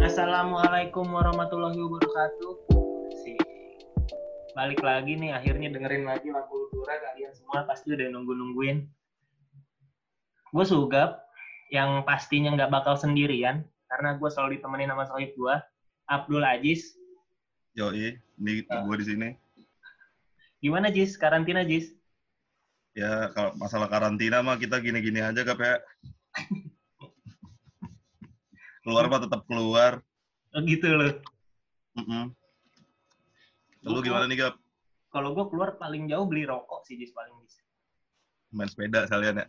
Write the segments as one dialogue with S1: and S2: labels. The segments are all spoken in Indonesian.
S1: Assalamualaikum warahmatullahi wabarakatuh. Si balik lagi nih akhirnya dengerin lagi lagu Dura kalian semua pasti udah nunggu-nungguin. Gue sugap yang pastinya nggak bakal sendirian karena gue selalu ditemenin sama sohib gue Abdul Aziz.
S2: Yoi, ini
S1: Ah.
S2: gue di sini.
S1: Gimana Jis? Karantina Jis?
S2: Ya kalau masalah karantina mah kita gini-gini aja kap ya. keluar mah tetap keluar.
S1: Oh, gitu loh.
S2: Mm-mm. Lu gimana nih Gap?
S1: Kalau gue keluar paling jauh beli rokok sih Jis paling Jis.
S2: Main sepeda sekalian ya?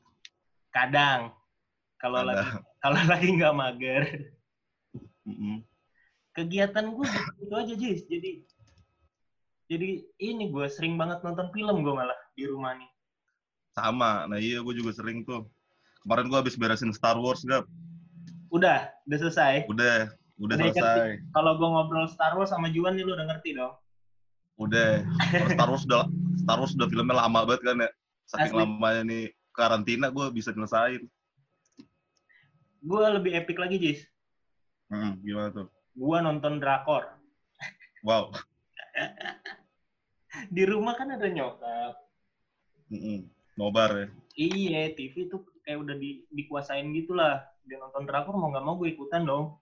S1: Kadang kalau lagi kalau lagi nggak mager.
S2: Mm-mm.
S1: kegiatan gue gitu aja Jis jadi jadi ini gue sering banget nonton film gue malah di rumah nih
S2: Sama. Nah iya gue juga sering tuh. Kemarin gue habis beresin Star Wars Gap.
S1: udah udah selesai
S2: Udah, udah
S1: Udah
S2: selesai.
S1: kalau gue ngobrol Star Wars sama Juan nih lu udah ngerti dong
S2: Udah. Star Wars udah Star Wars udah filmnya lama banget kan ya. Saking
S1: Asli.
S2: lamanya nih karantina gue bisa nyelesain.
S1: gue lebih epic lagi Jis
S2: Hmm, gimana tuh?
S1: gue nonton drakor
S2: Wow.
S1: di rumah kan ada nyokap.
S2: Nobar ya.
S1: iya TV tuh kayak udah di, dikuasain gitu lah dia nonton drakor mau nggak mau gue ikutan dong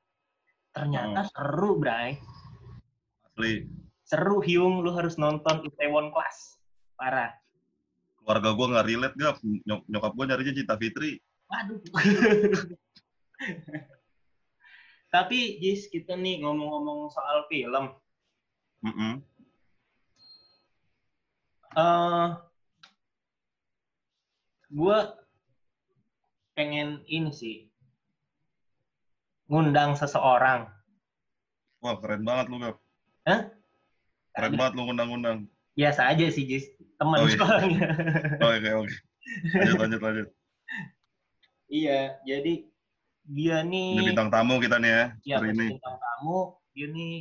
S1: ternyata seru bray
S2: Asli.
S1: seru Hyung lu harus nonton Itaewon Class parah
S2: keluarga gue nggak relate gak Nyok nyokap gue nyarinya Cinta Fitri
S1: Waduh. Tapi Jis, kita nih ngomong-ngomong soal film.
S2: Mm-mm.
S1: eh gue pengen ini sih. Ngundang seseorang.
S2: wah keren banget lu gak
S1: Hah?
S2: keren banget lu ngundang-ngundang
S1: Biasa aja sih Jis, teman
S2: Oh, iya.
S1: soalnya.
S2: oh, oke oke. Lanjut lanjut lanjut.
S1: Iya, jadi dia nih
S2: ini bintang tamu kita nih ya
S1: ya
S2: hari ini.
S1: bintang tamu, dia nih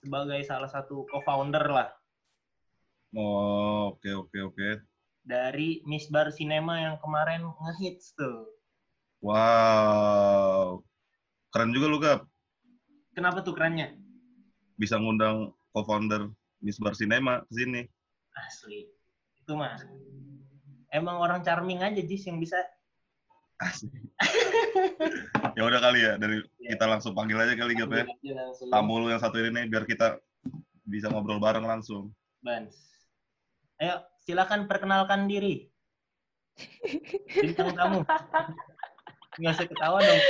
S1: sebagai salah satu co-founder lah.
S2: Oh oke oke oke
S1: dari Miss Bar Cinema yang kemarin ngehits tuh.
S2: wow keren juga lu gap
S1: Kenapa tuh kerennya?
S2: bisa ngundang co-founder Miss Bar Cinema ke sini
S1: Asli. Itu mah. Emang orang charming aja Jis yang bisa.
S2: Asli. ya udah kali ya dari
S1: Iya.
S2: kita langsung panggil aja kali gap ya tamu lu yang satu ini nih biar kita bisa ngobrol bareng langsung
S1: Bans. Ayo, silakan perkenalkan diri. Bintang tamu. Nggak usah ketawa dong.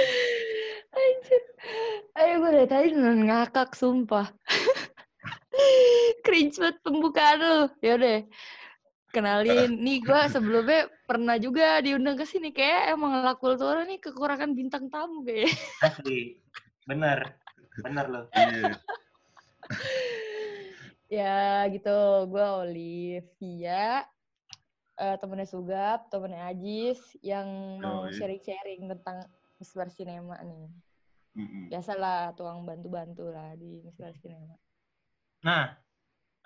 S3: Anjir. Ayo gue dari tadi beneran ngakak, sumpah. Cringe banget pembukaan lu. Yaudah. Kenalin, nih gue sebelumnya pernah juga diundang ke sini. Kayak emang lakul tuh nih kekurangan bintang tamu kayak.
S1: Asli. Bener. Bener loh.
S2: iya
S3: ya gitu, gue Olivia. eh temennya Sugap, temennya Ajis yang mau sharing-sharing tentang Misbar Cinema nih.
S2: Mm-mm.
S3: Biasalah tuang bantu-bantu lah di Misbar Cinema.
S1: Nah,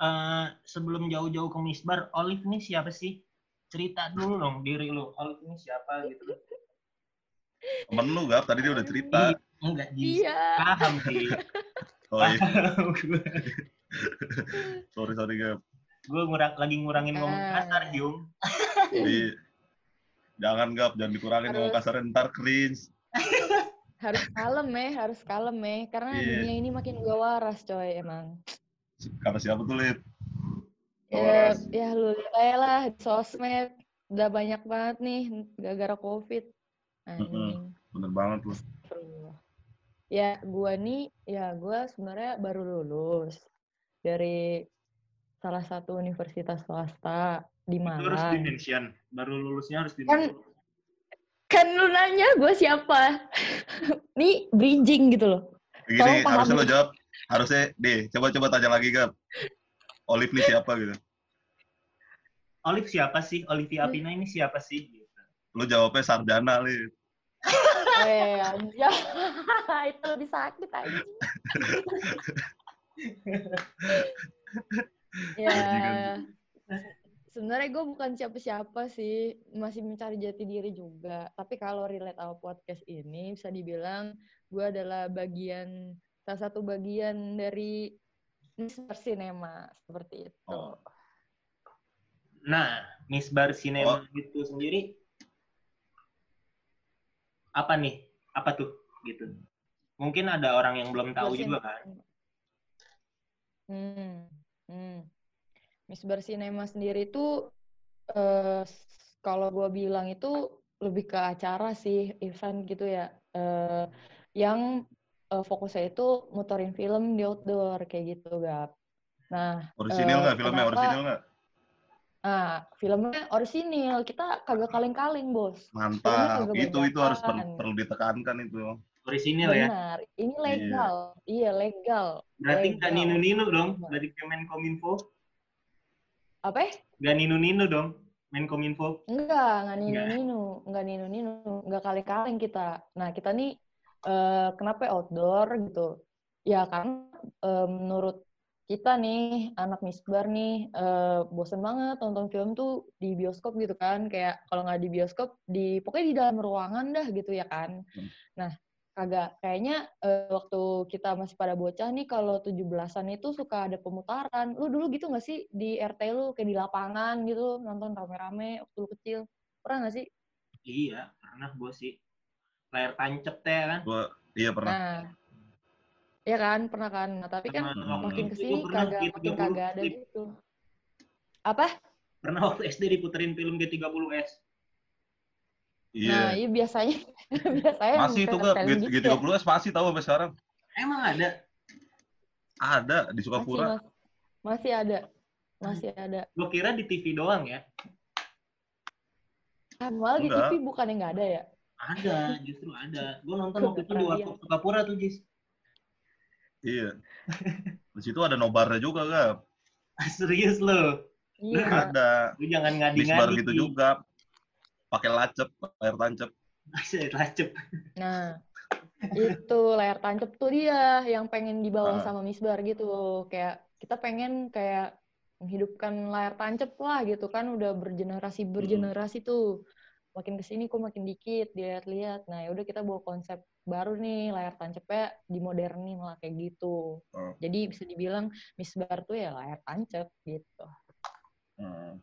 S1: eh, sebelum jauh-jauh ke Misbar, Olive nih siapa sih? Cerita dulu dong diri lu. Olive ini siapa gitu.
S2: temen lu gap tadi dia udah cerita
S1: Enggak.
S3: Iya.
S1: Paham sih.
S2: oh iya. sorry sorry gap
S1: gue ngurang, lagi ngurangin ngomong
S3: Ah.
S1: kasar, Jung.
S2: Jadi jangan gap, jangan dikurangin ngomong
S3: Harus.
S2: kasarnya ntar cringe.
S3: harus kalem ya, harus kalem ya. Karena
S2: Iya.
S3: dunia ini makin gak waras coy emang.
S2: Karena siapa tuh Lid?
S3: Ya,
S2: Waras.
S3: ya lu lihat aja lah sosmed udah banyak banget nih gara-gara covid. Anjing.
S2: Bener banget.
S3: Astagfirullah. Ya gua nih, ya gua sebenarnya baru lulus dari salah satu universitas swasta di
S1: Itu harus
S3: Malang.
S1: di-mention. Baru lulusnya harus
S3: Kan-
S1: di-mention.
S3: Kan lu nanya gue siapa? nih bridging gitu loh.
S2: Gini,
S3: Tolong
S2: harusnya lo jawab. Harusnya, deh, coba-coba tanya lagi gap. Olive nih siapa gitu?
S1: Olive siapa sih? Olivia Apina ini siapa sih? Gitu.
S2: Lu jawabnya sarjana, Lid.
S3: Eh, anjay. itu lebih sakit aja. ya, sebenarnya gue bukan siapa-siapa sih, masih mencari jati diri juga. Tapi kalau relate sama podcast ini, bisa dibilang gue adalah bagian salah satu bagian dari Mister Cinema seperti itu.
S2: Oh.
S1: Nah, Miss Bar Cinema
S2: Oh.
S1: itu sendiri apa nih? Apa tuh gitu? Mungkin ada orang yang belum tahu
S3: Miss
S1: juga kan.
S3: Hmm, hmm. Miss Bar Cinema sendiri itu eh, s- kalau gue bilang itu lebih ke acara sih, event gitu ya. Eh, yang eh, fokusnya itu muterin film di outdoor kayak gitu, Gap. Nah,
S2: Orisinil
S3: Eh,
S2: nggak filmnya?
S3: kenapa-
S2: Orisinil nggak?
S3: Nah, filmnya orisinil. Kita kagak kaleng-kaleng, Bos.
S2: Mantap.
S3: kagak
S2: Itu itu harus
S3: bajakan.
S2: perlu ditekankan itu.
S1: Orisinil ya.
S3: Benar. Ini legal. Iya, legal.
S1: Berarti nggak ninu-ninu dong dari Kemenkominfo.
S3: Apa?
S1: Nggak ninu-ninu dong Menkominfo.
S3: Enggak, Enggak. ninu-ninu. Enggak ninu-ninu. Enggak kaleng-kaleng kita. Nah, kita nih eh, kenapa outdoor gitu? Ya, karena eh, menurut kita nih, anak misbar nih, eh, bosen banget nonton film tuh di bioskop gitu kan. Kayak kalau nggak di bioskop, di pokoknya di dalam ruangan dah gitu ya kan.
S2: Hmm.
S3: Nah, kagak. Kayaknya eh, waktu kita masih pada bocah nih, kalau 17-an itu suka ada pemutaran. Lu dulu gitu nggak sih di RT lu, kayak di lapangan gitu, nonton rame-rame waktu lu kecil? Pernah nggak sih?
S1: Iya, pernah gue sih. Layar tancep teh kan.
S2: Gua iya pernah.
S3: Nah, Iya kan, pernah kan. Nah, tapi kan
S2: Hmm.
S3: makin ke
S1: sini pernah
S3: kagak makin
S1: 30
S3: kagak ada gitu. Apa?
S1: Pernah waktu SD diputerin film G30S.
S2: Iya.
S3: Nah, iya biasanya biasanya
S2: masih itu
S3: film
S2: gak
S3: film gitu ya.
S2: G30S masih tahu sampai sekarang.
S1: Emang ada?
S2: Ada di
S3: Masih,
S2: Sukapura.
S3: mas- masih ada. Masih ada.
S1: Gue kira di TV doang ya.
S3: Ah, malah di. TV bukannya nggak ada ya?
S1: Ada, justru ada. Gue nonton waktu itu di Warkop Sukapura tuh, Jis.
S2: Iya. Di situ ada nobarnya juga gak?
S1: Serius lo.
S3: Iya.
S2: Ada.
S1: Lu jangan
S2: Misbar
S1: ngadi-ngadi.
S2: gitu juga. Pakai lacep, layar tancep.
S1: Saya lacep.
S3: Nah, itu layar tancap tuh dia yang pengen dibawa
S2: Ah.
S3: sama Misbar gitu. Kayak kita pengen kayak menghidupkan layar tancap lah gitu kan udah bergenerasi bergenerasi tuh. Makin ke sini kok makin dikit dilihat-lihat. Nah, ya udah kita bawa konsep baru nih layar tancapnya dimodernin lah kayak gitu.
S2: Oh.
S3: Jadi bisa dibilang Misbar tuh ya layar tancap gitu.
S2: Hmm.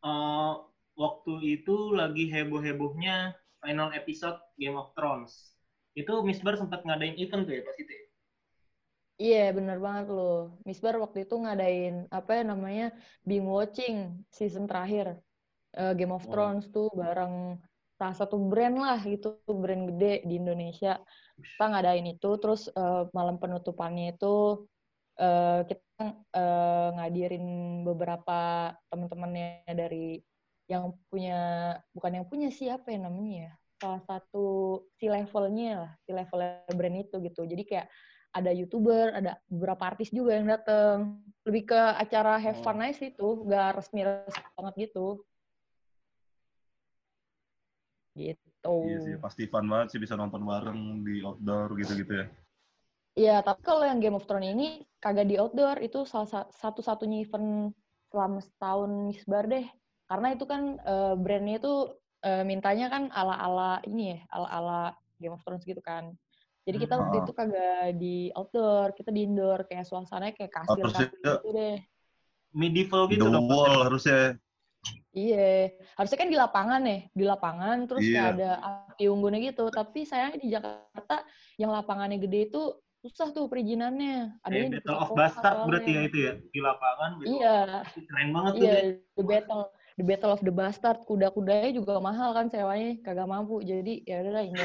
S1: Eh, waktu itu lagi heboh-hebohnya final episode Game of Thrones. Itu Misbar sempat ngadain event tuh ya pas itu. ya?
S3: Iya, bener banget loh. Misbar waktu itu ngadain apa ya namanya Bing Watching season terakhir Eh, Game of
S2: Oh.
S3: Thrones tuh bareng salah satu brand lah gitu, brand gede di Indonesia. Kita ngadain itu, terus eh, malam penutupannya itu eh, kita eh, ngadirin beberapa teman-temannya dari yang punya, bukan yang punya siapa ya namanya ya, salah satu si levelnya lah, si level brand itu gitu. Jadi kayak ada youtuber, ada beberapa artis juga yang dateng. Lebih ke acara have fun aja sih itu, gak resmi-resmi banget gitu. Gitu.
S2: Iya sih, pasti fun banget sih bisa nonton bareng di outdoor gitu-gitu ya.
S3: Iya, tapi kalau yang Game of Thrones ini kagak di outdoor, itu salah sa- satu-satunya event selama setahun Misbar deh. Karena itu kan eh, brandnya itu eh, mintanya kan ala-ala ini ya, ala-ala Game of Thrones gitu kan. Jadi kita waktu itu kagak di outdoor, kita di indoor, kayak suasananya kayak kastil-kastil
S2: Harusnya-
S3: gitu deh.
S1: Medieval
S2: The
S1: gitu dong.
S2: wall harusnya.
S3: Iya, harusnya kan di lapangan ya, di lapangan terus
S2: Iya.
S3: ada api unggunnya gitu. Tapi sayangnya di Jakarta yang lapangannya gede itu susah tuh perizinannya.
S1: Kayak
S3: di
S1: Battle of Bastard berarti ya itu ya di lapangan.
S3: Iya.
S1: Keren banget tuh.
S3: iya,
S1: deh.
S3: the battle, the battle of the bastard. Kuda-kudanya juga mahal kan sewanya, kagak mampu. Jadi ya udahlah ini.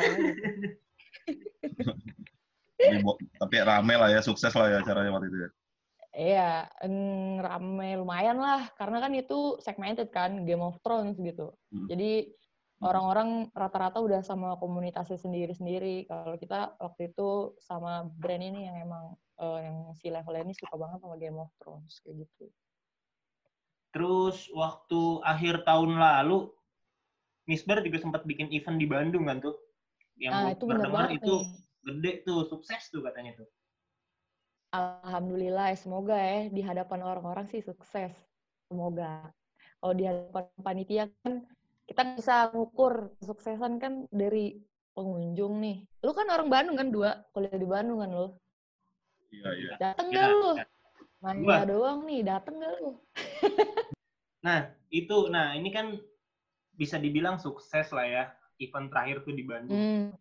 S2: Tapi, rame lah ya, sukses lah ya acaranya waktu itu ya.
S3: Iya, rame lumayan lah. Karena kan itu segmented kan, Game of Thrones gitu.
S2: Hmm.
S3: Jadi orang-orang rata-rata udah sama komunitasnya sendiri-sendiri. Kalau kita waktu itu sama brand ini yang emang eh, yang si levelnya ini suka banget sama Game of Thrones kayak gitu.
S1: Terus waktu akhir tahun lalu, Misbar juga sempat bikin event di Bandung kan tuh. Yang
S3: Nah,
S1: gua
S3: itu bener banget
S1: itu
S3: nih.
S1: gede tuh, sukses tuh katanya tuh.
S3: Alhamdulillah, ya, semoga ya di hadapan orang-orang sih sukses. Semoga. kalau di hadapan panitia kan kita nggak bisa ngukur kesuksesan kan dari pengunjung nih. Lu kan orang Bandung kan dua, kuliah di Bandung kan lu.
S2: Iya, iya.
S3: Dateng
S1: Ya,
S3: gak lu?
S1: ya.
S3: Manja
S1: Gua.
S3: doang nih, dateng gak lu?
S1: Nah, itu nah ini kan bisa dibilang sukses lah ya. Event terakhir tuh di Bandung.
S3: Hmm.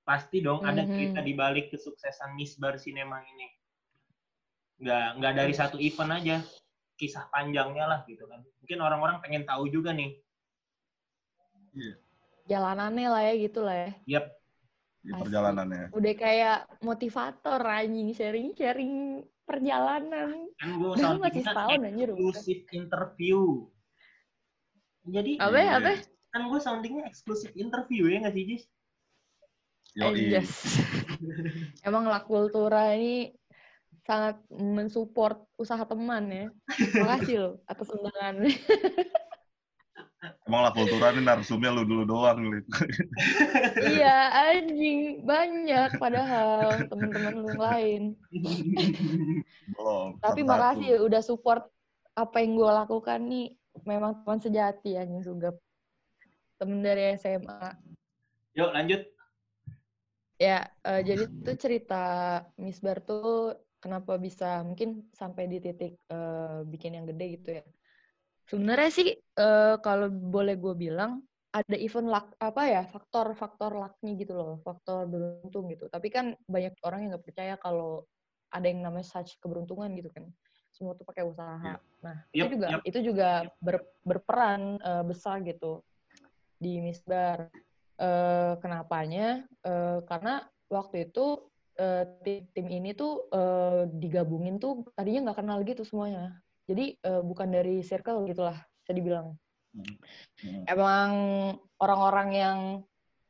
S1: Pasti dong ada
S3: Mhm.
S1: cerita di balik kesuksesan Miss Bar Cinema ini. Nggak nggak dari satu event aja. Kisah panjangnya lah gitu kan. Mungkin orang-orang pengen tahu juga nih.
S3: Jalanannya lah ya gitu lah ya.
S1: Yap,
S2: Di
S3: Asli.
S2: perjalanannya.
S3: Udah kayak motivator anjing, sharing-sharing perjalanan.
S1: kan gue
S3: Udah masih
S1: soundingnya
S3: setahun anjir.
S1: eksklusif interview. Jadi
S3: Apa ya, apa?
S1: kan gue soundingnya eksklusif interview ya nggak sih Jis?
S2: Yoi.
S3: Anjas. Emang La Kultura ini sangat mensupport usaha teman ya. Makasih loh atas undangannya.
S2: Emang lah kultura ini narsumnya lu dulu doang.
S3: Iya, anjing. Banyak padahal teman-teman lu yang lain.
S2: Belum.
S3: Tapi makasih ya udah support apa yang gue lakukan nih. Memang teman sejati anjing Sugap. Temen dari SMA.
S1: Yuk lanjut.
S3: Ya, eh, jadi tuh cerita Miss Bar tuh kenapa bisa mungkin sampai di titik eh, bikin yang gede gitu ya. Sebenarnya sih eh, kalau boleh gue bilang ada event luck apa ya faktor-faktor lucknya gitu loh, faktor beruntung gitu. Tapi kan banyak orang yang nggak percaya kalau ada yang namanya such keberuntungan gitu kan. Semua tuh pakai usaha.
S2: Iya.
S3: Nah,
S1: Yup,
S3: itu juga
S1: yup.
S3: itu juga ber- berperan eh, besar gitu di Miss Bar. Eh, kenapanya? Eh, karena waktu itu eh, tim, tim ini tuh eh, digabungin tuh tadinya nggak kenal gitu semuanya. Jadi eh, bukan dari circle gitulah, bisa dibilang.
S2: Hmm.
S3: Emang orang-orang yang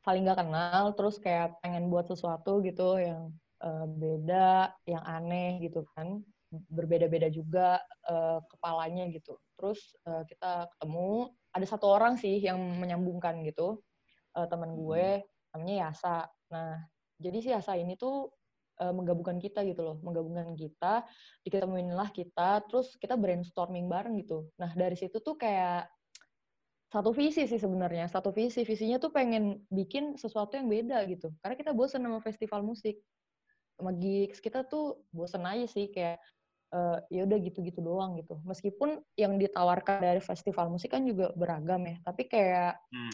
S3: saling nggak kenal, terus kayak pengen buat sesuatu gitu yang eh, beda, yang aneh gitu kan. Berbeda-beda juga eh, kepalanya gitu. Terus eh, kita ketemu, ada satu orang sih yang menyambungkan gitu, eh, teman gue, namanya Yasa. Nah, jadi si Yasa ini tuh eh, menggabungkan kita gitu loh, menggabungkan kita, diketemuinlah kita, terus kita brainstorming bareng gitu. Nah, dari situ tuh kayak satu visi sih sebenarnya, satu visi. Visinya tuh pengen bikin sesuatu yang beda gitu. Karena kita bosen sama festival musik. Sama gigs, kita tuh bosen aja sih kayak eh, ya udah gitu-gitu doang gitu. Meskipun yang ditawarkan dari festival musik kan juga beragam ya, tapi kayak
S1: Hmm.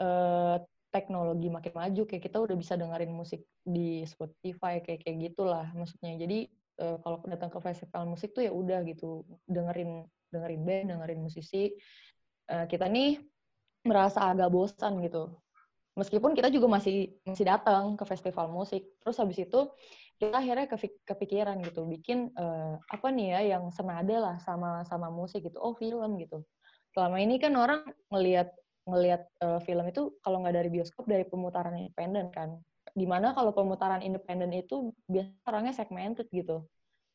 S3: eh, teknologi makin maju kayak kita udah bisa dengerin musik di Spotify kayak kayak gitulah maksudnya. Jadi eh, kalau datang ke festival musik tuh ya udah gitu dengerin dengerin band dengerin musisi. Eh, kita nih merasa agak bosan gitu. Meskipun kita juga masih masih datang ke festival musik terus habis itu kita akhirnya kepikiran gitu bikin eh, apa nih ya yang senada lah sama sama musik gitu. Oh film gitu. Selama ini kan orang ngelihat ngelihat eh, film itu kalau nggak dari bioskop dari pemutaran independen kan. Di mana kalau pemutaran independen itu biasa orangnya segmented gitu.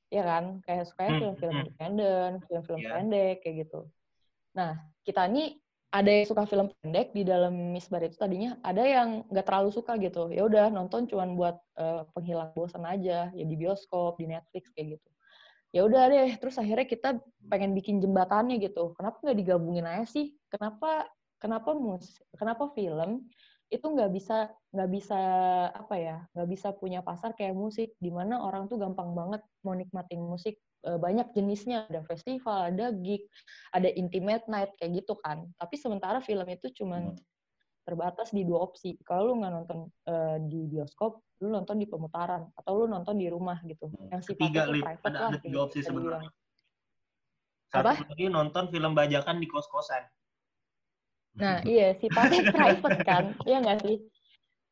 S3: Ya kan? Kayak sukanya
S1: Hmm,
S3: film-film
S1: hmm.
S3: independen film-film
S1: Iya.
S3: pendek kayak gitu. Nah kita nih ada yang suka film pendek di dalam Miss Bar itu tadinya ada yang nggak terlalu suka gitu. Ya udah nonton cuman buat eh, penghilang bosan aja. Ya di bioskop di Netflix kayak gitu. Ya udah deh terus akhirnya kita pengen bikin jembatannya gitu. Kenapa nggak digabungin aja sih? Kenapa kenapa mus kenapa film itu nggak bisa nggak bisa apa ya nggak bisa punya pasar kayak musik di mana orang tuh gampang banget mau nikmatin musik Eh, banyak jenisnya ada festival ada gig ada intimate night kayak gitu kan tapi sementara film itu cuman
S2: Hmm.
S3: terbatas di dua opsi kalau lu nggak nonton eh, di bioskop lu nonton di pemutaran atau lu nonton di rumah gitu yang
S1: Hmm. Ketiga,
S3: sifatnya
S1: Lip.
S3: private
S1: Ada,
S3: lah
S1: ada tiga
S3: gitu,
S1: opsi
S3: dibilang.
S1: sebenarnya. Satu
S3: Apa?
S1: lagi nonton film bajakan di kos-kosan.
S3: Nah, iya, sifatnya private kan, iya nggak sih?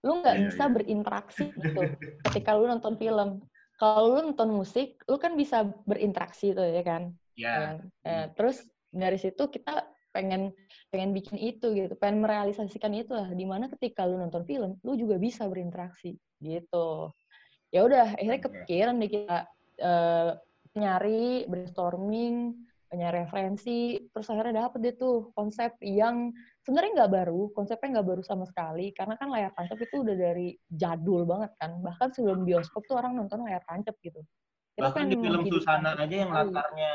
S3: Lu nggak
S2: Iya,
S3: bisa
S2: iya.
S3: berinteraksi gitu ketika lu nonton film. Kalau lu nonton musik, lu kan bisa berinteraksi tuh ya kan.
S1: Ya.
S3: kan? Eh, terus dari situ kita pengen pengen bikin itu gitu, pengen merealisasikan itu lah. Di mana ketika lu nonton film, lu juga bisa berinteraksi gitu. Ya udah, akhirnya kepikiran deh kita eh, nyari brainstorming, nyari referensi, terus akhirnya dapet deh tuh konsep yang sebenarnya nggak baru, konsepnya nggak baru sama sekali, karena kan layar tancap itu udah dari jadul banget kan, bahkan sebelum bioskop tuh orang nonton layar tancap gitu. Kita
S1: Bahkan di film Susana aja yang
S3: kembali.
S1: latarnya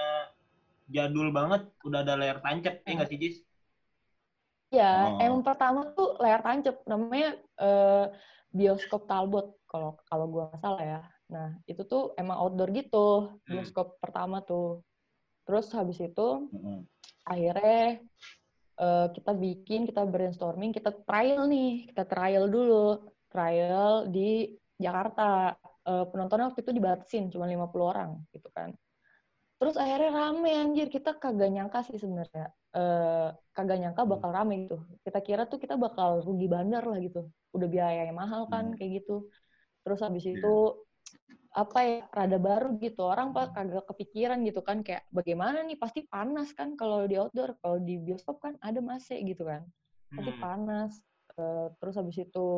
S1: jadul banget, udah ada layar tancap, ya
S3: Hmm.
S1: nggak sih, Jis?
S3: Ya,
S2: Oh.
S3: emang pertama tuh layar tancap namanya eh, bioskop Talbot kalau kalau gua nggak salah ya. Nah, itu tuh emang outdoor gitu, bioskop pertama tuh. Terus habis itu
S2: Heeh.
S3: akhirnya eh, kita bikin, kita brainstorming, kita trial nih, kita trial dulu, trial di Jakarta. Eh, penontonnya waktu itu dibatasin cuma 50 orang gitu kan. Terus akhirnya rame anjir, kita kagak nyangka sih sebenarnya. Eh, kagak nyangka bakal rame gitu. Kita kira tuh kita bakal rugi bandar lah gitu. Udah biayanya mahal kan
S2: Hmm.
S3: kayak gitu. Terus habis
S2: Iya.
S3: itu apa ya rada baru gitu. Orang pak kagak kepikiran gitu kan kayak bagaimana nih? Pasti panas kan kalau di outdoor. Kalau di bioskop kan ada AC gitu kan. Pasti
S1: Hmm.
S3: panas. Eh, terus habis itu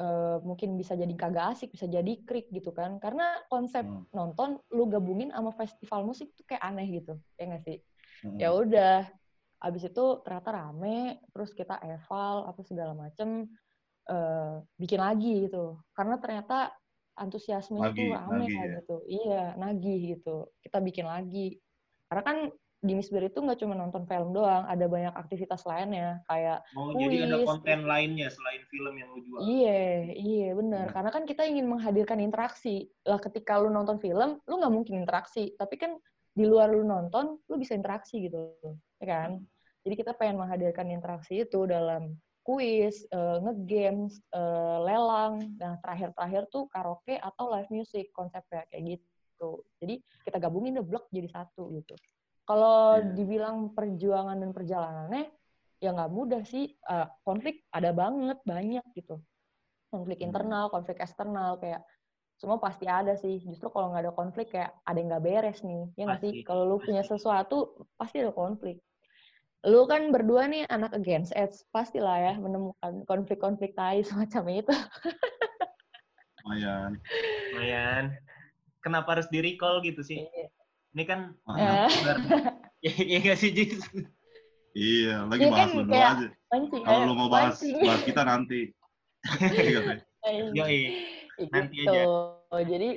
S3: eh, mungkin bisa jadi kagak asik bisa jadi krik gitu kan. Karena konsep
S2: Hmm.
S3: nonton lu gabungin sama festival musik tuh kayak aneh gitu ya nggak sih?
S2: Heeh.
S3: ya udah abis itu ternyata rame terus kita eval apa segala macem eh, bikin lagi gitu. Karena ternyata antusiasmenya tuh
S2: Nagih,
S3: rame kayak
S2: ya?
S3: gitu iya nagih gitu kita bikin lagi karena kan di Misber itu nggak cuma nonton film doang ada banyak aktivitas lainnya kayak
S1: Oh, jadi ada
S3: Kuis.
S1: konten lainnya selain film yang lu jual.
S3: Iya, iya benar.
S2: Hmm.
S3: Karena kan kita ingin menghadirkan interaksi. Lah ketika lu nonton film, lu nggak mungkin interaksi. Tapi kan di luar lu nonton, lu bisa interaksi gitu, ya kan? Jadi kita pengen menghadirkan interaksi itu dalam kuis, eh, ngegames, eh, lelang. Nah terakhir-terakhir tuh karaoke atau live music konsepnya kayak gitu. Jadi kita gabungin deh blok jadi satu gitu. Kalau
S2: Iya.
S3: dibilang perjuangan dan perjalanannya, ya nggak mudah sih. Eh, konflik ada banget, banyak gitu. Konflik
S2: Hmm.
S3: internal, konflik eksternal, kayak semua pasti ada sih. Justru kalau nggak ada konflik kayak ada yang nggak beres nih. Ya nggak sih? Kalau lu
S1: pasti.
S3: punya sesuatu, pasti ada konflik. Lu kan berdua nih anak against edge, pastilah ya menemukan konflik-konflik tai semacam itu.
S2: Lumayan.
S1: Lumayan. Kenapa harus di-recall gitu sih? Ini kan
S3: Eh,
S1: ya ya nggak sih, Jis?
S2: Iya, lagi
S3: Iya
S2: bahas
S3: kan,
S2: lu aja. Kalau
S3: ayo,
S2: lu mau bahas,
S3: mancing.
S2: bahas kita nanti. Iya.
S1: Yoi. Nanti
S3: gitu.
S1: aja.
S3: Jadi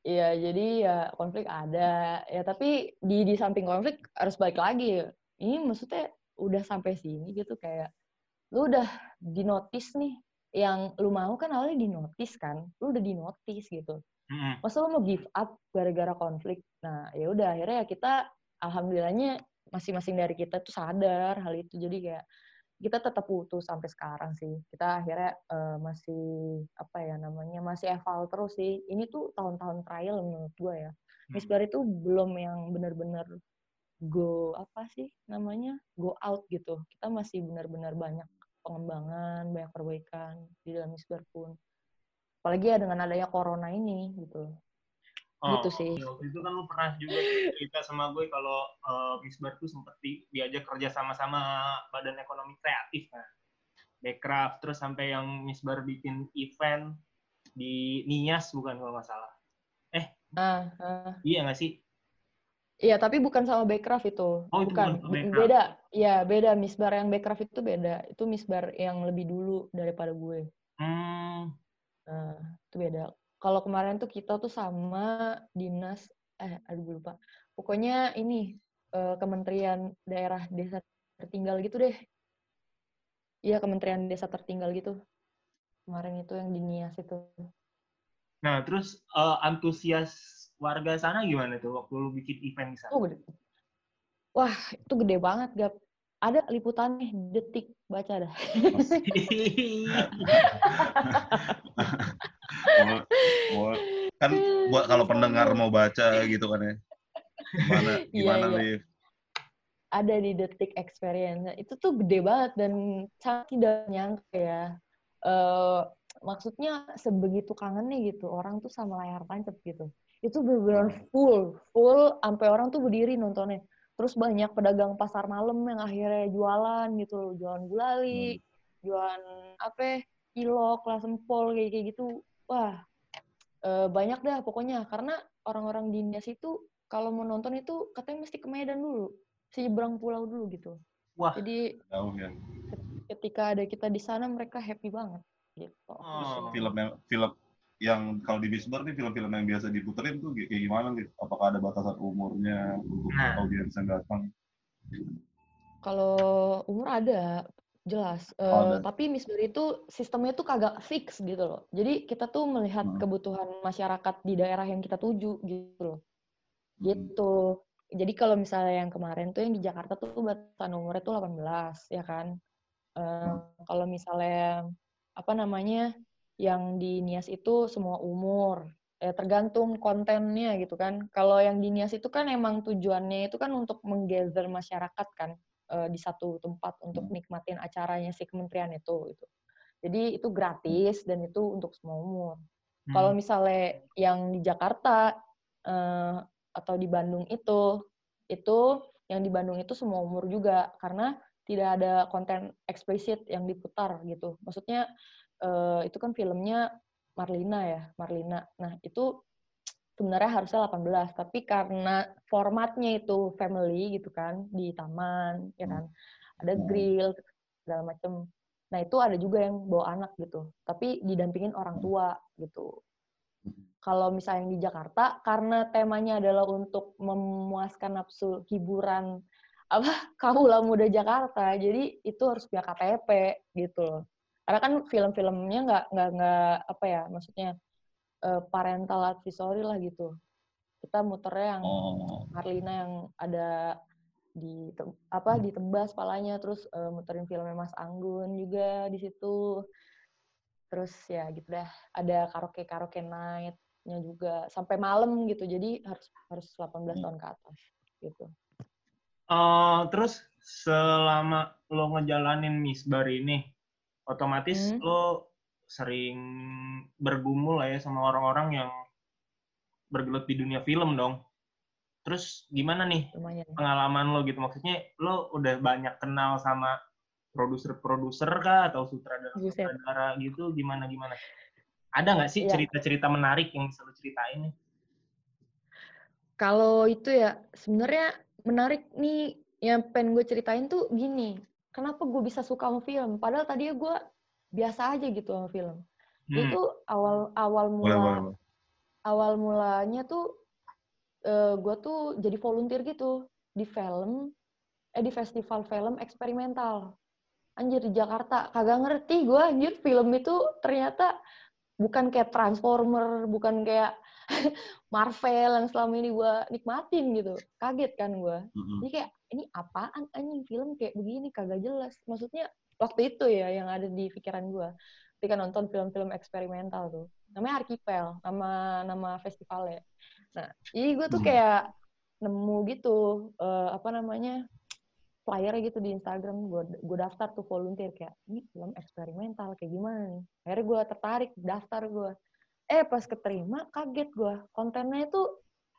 S3: ya jadi ya konflik ada ya tapi di di samping konflik harus balik lagi. Ini maksudnya udah sampai sini gitu kayak lu udah dinotis nih. Yang lu mau kan awalnya dinotis kan lu udah dinotis gitu. Masa lu mau give up gara-gara konflik? Nah ya udah akhirnya ya kita alhamdulillahnya masing-masing dari kita tuh sadar hal itu. Jadi kayak kita tetap utuh sampai sekarang sih. Kita akhirnya eh, masih apa ya namanya masih eval terus sih. Ini tuh tahun-tahun trial menurut gue ya.
S1: Hmm.
S3: Misbar itu belum yang benar-benar go apa sih namanya go out gitu kita masih benar-benar banyak pengembangan banyak perbaikan di dalam Misbar pun apalagi ya dengan adanya corona ini gitu Gitu sih.
S1: Waktu itu kan lu pernah juga cerita sama gue kalau eh, Misbar tuh sempet di- diajak kerja sama-sama Badan Ekonomi Kreatif kan. Backcraft, terus sampai yang Misbar bikin event di Nias bukan kalau nggak salah.
S3: ah ah.
S1: Iya nggak sih?
S3: Iya, tapi bukan sama Backcraft itu.
S1: Oh, itu
S3: bukan.
S1: Backcraft.
S3: Beda. Iya, beda. Misbar yang Backcraft itu beda. Itu Misbar yang lebih dulu daripada gue.
S1: Hmm,
S3: Nah, itu beda. Kalau kemarin tuh kita tuh sama dinas, eh, aduh gue lupa. Pokoknya ini, eh, Kementerian Daerah Desa Tertinggal gitu deh. Iya, Kementerian Desa Tertinggal gitu. Kemarin itu yang di Nias itu.
S1: Nah, terus eh, antusias warga sana gimana tuh waktu lu bikin event di sana?
S3: Oh, gede. Wah, itu gede banget, Gap. Ada liputannya, detik, baca dah.
S2: Mau- mau- kan buat kalau pendengar mau baca gitu kan ya. Gimana,
S3: Iya,
S2: gimana
S3: iya.
S2: Liv?
S3: ada di detik experience itu tuh gede banget dan sangat tidak nyangka ya Eh maksudnya sebegitu kangennya gitu orang tuh sama layar tancap gitu itu benar-benar full full sampai orang tuh berdiri nontonnya. Terus banyak pedagang pasar malam yang akhirnya jualan gitu loh. Jualan gulali jualan apa kilok kelas empol kayak kayak gitu. Wah eh, banyak dah pokoknya. Karena orang-orang di Nias itu kalau mau nonton itu katanya mesti ke Medan dulu. Seberang pulau dulu gitu.
S1: Wah.
S3: jadi
S2: Jauh ya.
S3: ketika ada kita di sana mereka happy banget gitu.
S1: Oh.
S2: Film film yang kalau di Bisbar nih film-film yang biasa diputerin tuh kayak gimana gitu? Apakah ada batasan umurnya untuk
S1: Nah.
S2: audiens yang datang?
S3: Kalau umur ada, jelas. Eh,
S2: Ada.
S3: tapi Miss Berry itu sistemnya tuh kagak fix gitu loh. Jadi kita tuh melihat
S2: Hmm.
S3: kebutuhan masyarakat di daerah yang kita tuju gitu loh.
S2: Hmm.
S3: Gitu. Jadi kalau misalnya yang kemarin tuh yang di Jakarta tuh batasan umurnya tuh 18, ya kan? Eh, kalau misalnya apa namanya yang di Nias itu semua umur. Ya tergantung kontennya gitu kan. Kalau yang di Nias itu kan emang tujuannya itu kan untuk menggather masyarakat kan eh, di satu tempat untuk nikmatin acaranya si kementerian itu gitu. Jadi itu gratis dan itu untuk semua umur.
S1: Hmm.
S3: Kalau misalnya yang di Jakarta eh, atau di Bandung itu, itu yang di Bandung itu semua umur juga karena tidak ada konten eksplisit yang diputar gitu. Maksudnya eh, itu kan filmnya Marlina ya, Marlina. Nah itu sebenarnya harusnya 18, tapi karena formatnya itu family gitu kan di taman, ya kan, ada
S2: Hmm.
S3: grill segala macem. Nah itu ada juga yang bawa anak gitu, tapi didampingin orang tua gitu kalau misalnya yang di Jakarta karena temanya adalah untuk memuaskan nafsu hiburan apa kaula muda Jakarta jadi itu harus punya KTP gitu loh karena kan film-filmnya nggak nggak nggak apa ya maksudnya eh, parental advisory lah gitu. Kita muternya yang
S2: Oh.
S3: Marlina yang ada di apa ditebas palanya terus eh, muterin filmnya Mas Anggun juga di situ. Terus ya gitu dah ada karaoke karaoke night-nya juga sampai malam gitu. Jadi harus harus 18 tahun ke atas gitu.
S1: Eh, terus selama lo ngejalanin misbar ini, otomatis
S3: Hmm.
S1: lo sering bergumul lah ya sama orang-orang yang bergelut di dunia film dong. Terus gimana nih
S3: lumayan
S1: pengalaman lo gitu? Maksudnya lo udah banyak kenal sama produser-produser kah atau sutradara-sutradara gitu? Gimana gimana? Ada nggak sih
S3: Iya.
S1: cerita-cerita menarik yang bisa lo ceritain nih?
S3: kalau itu ya sebenarnya menarik nih yang pengen gue ceritain tuh gini kenapa gue bisa suka sama film padahal tadinya gue biasa aja gitu sama film
S1: Hmm.
S3: itu awal awal mula
S2: boleh, boleh.
S3: awal mulanya tuh eh gue tuh jadi volunteer gitu di film eh di festival film eksperimental anjir di Jakarta kagak ngerti gue anjir film itu ternyata bukan kayak Transformer bukan kayak Marvel yang selama ini gue nikmatin gitu kaget kan gue
S2: Mm-mm.
S3: jadi kayak ini apaan anjing? Film kayak begini kagak jelas. Maksudnya waktu itu ya yang ada di pikiran gue ketika nonton film-film eksperimental tuh. Namanya Archipel nama nama festivalnya. Nah jadi gue tuh
S2: Hmm.
S3: kayak nemu gitu eh, apa namanya flyer gitu di Instagram. Gue gue daftar tuh volunteer kayak ini film eksperimental kayak gimana nih? Akhirnya gue tertarik daftar gue eh pas keterima kaget gue kontennya itu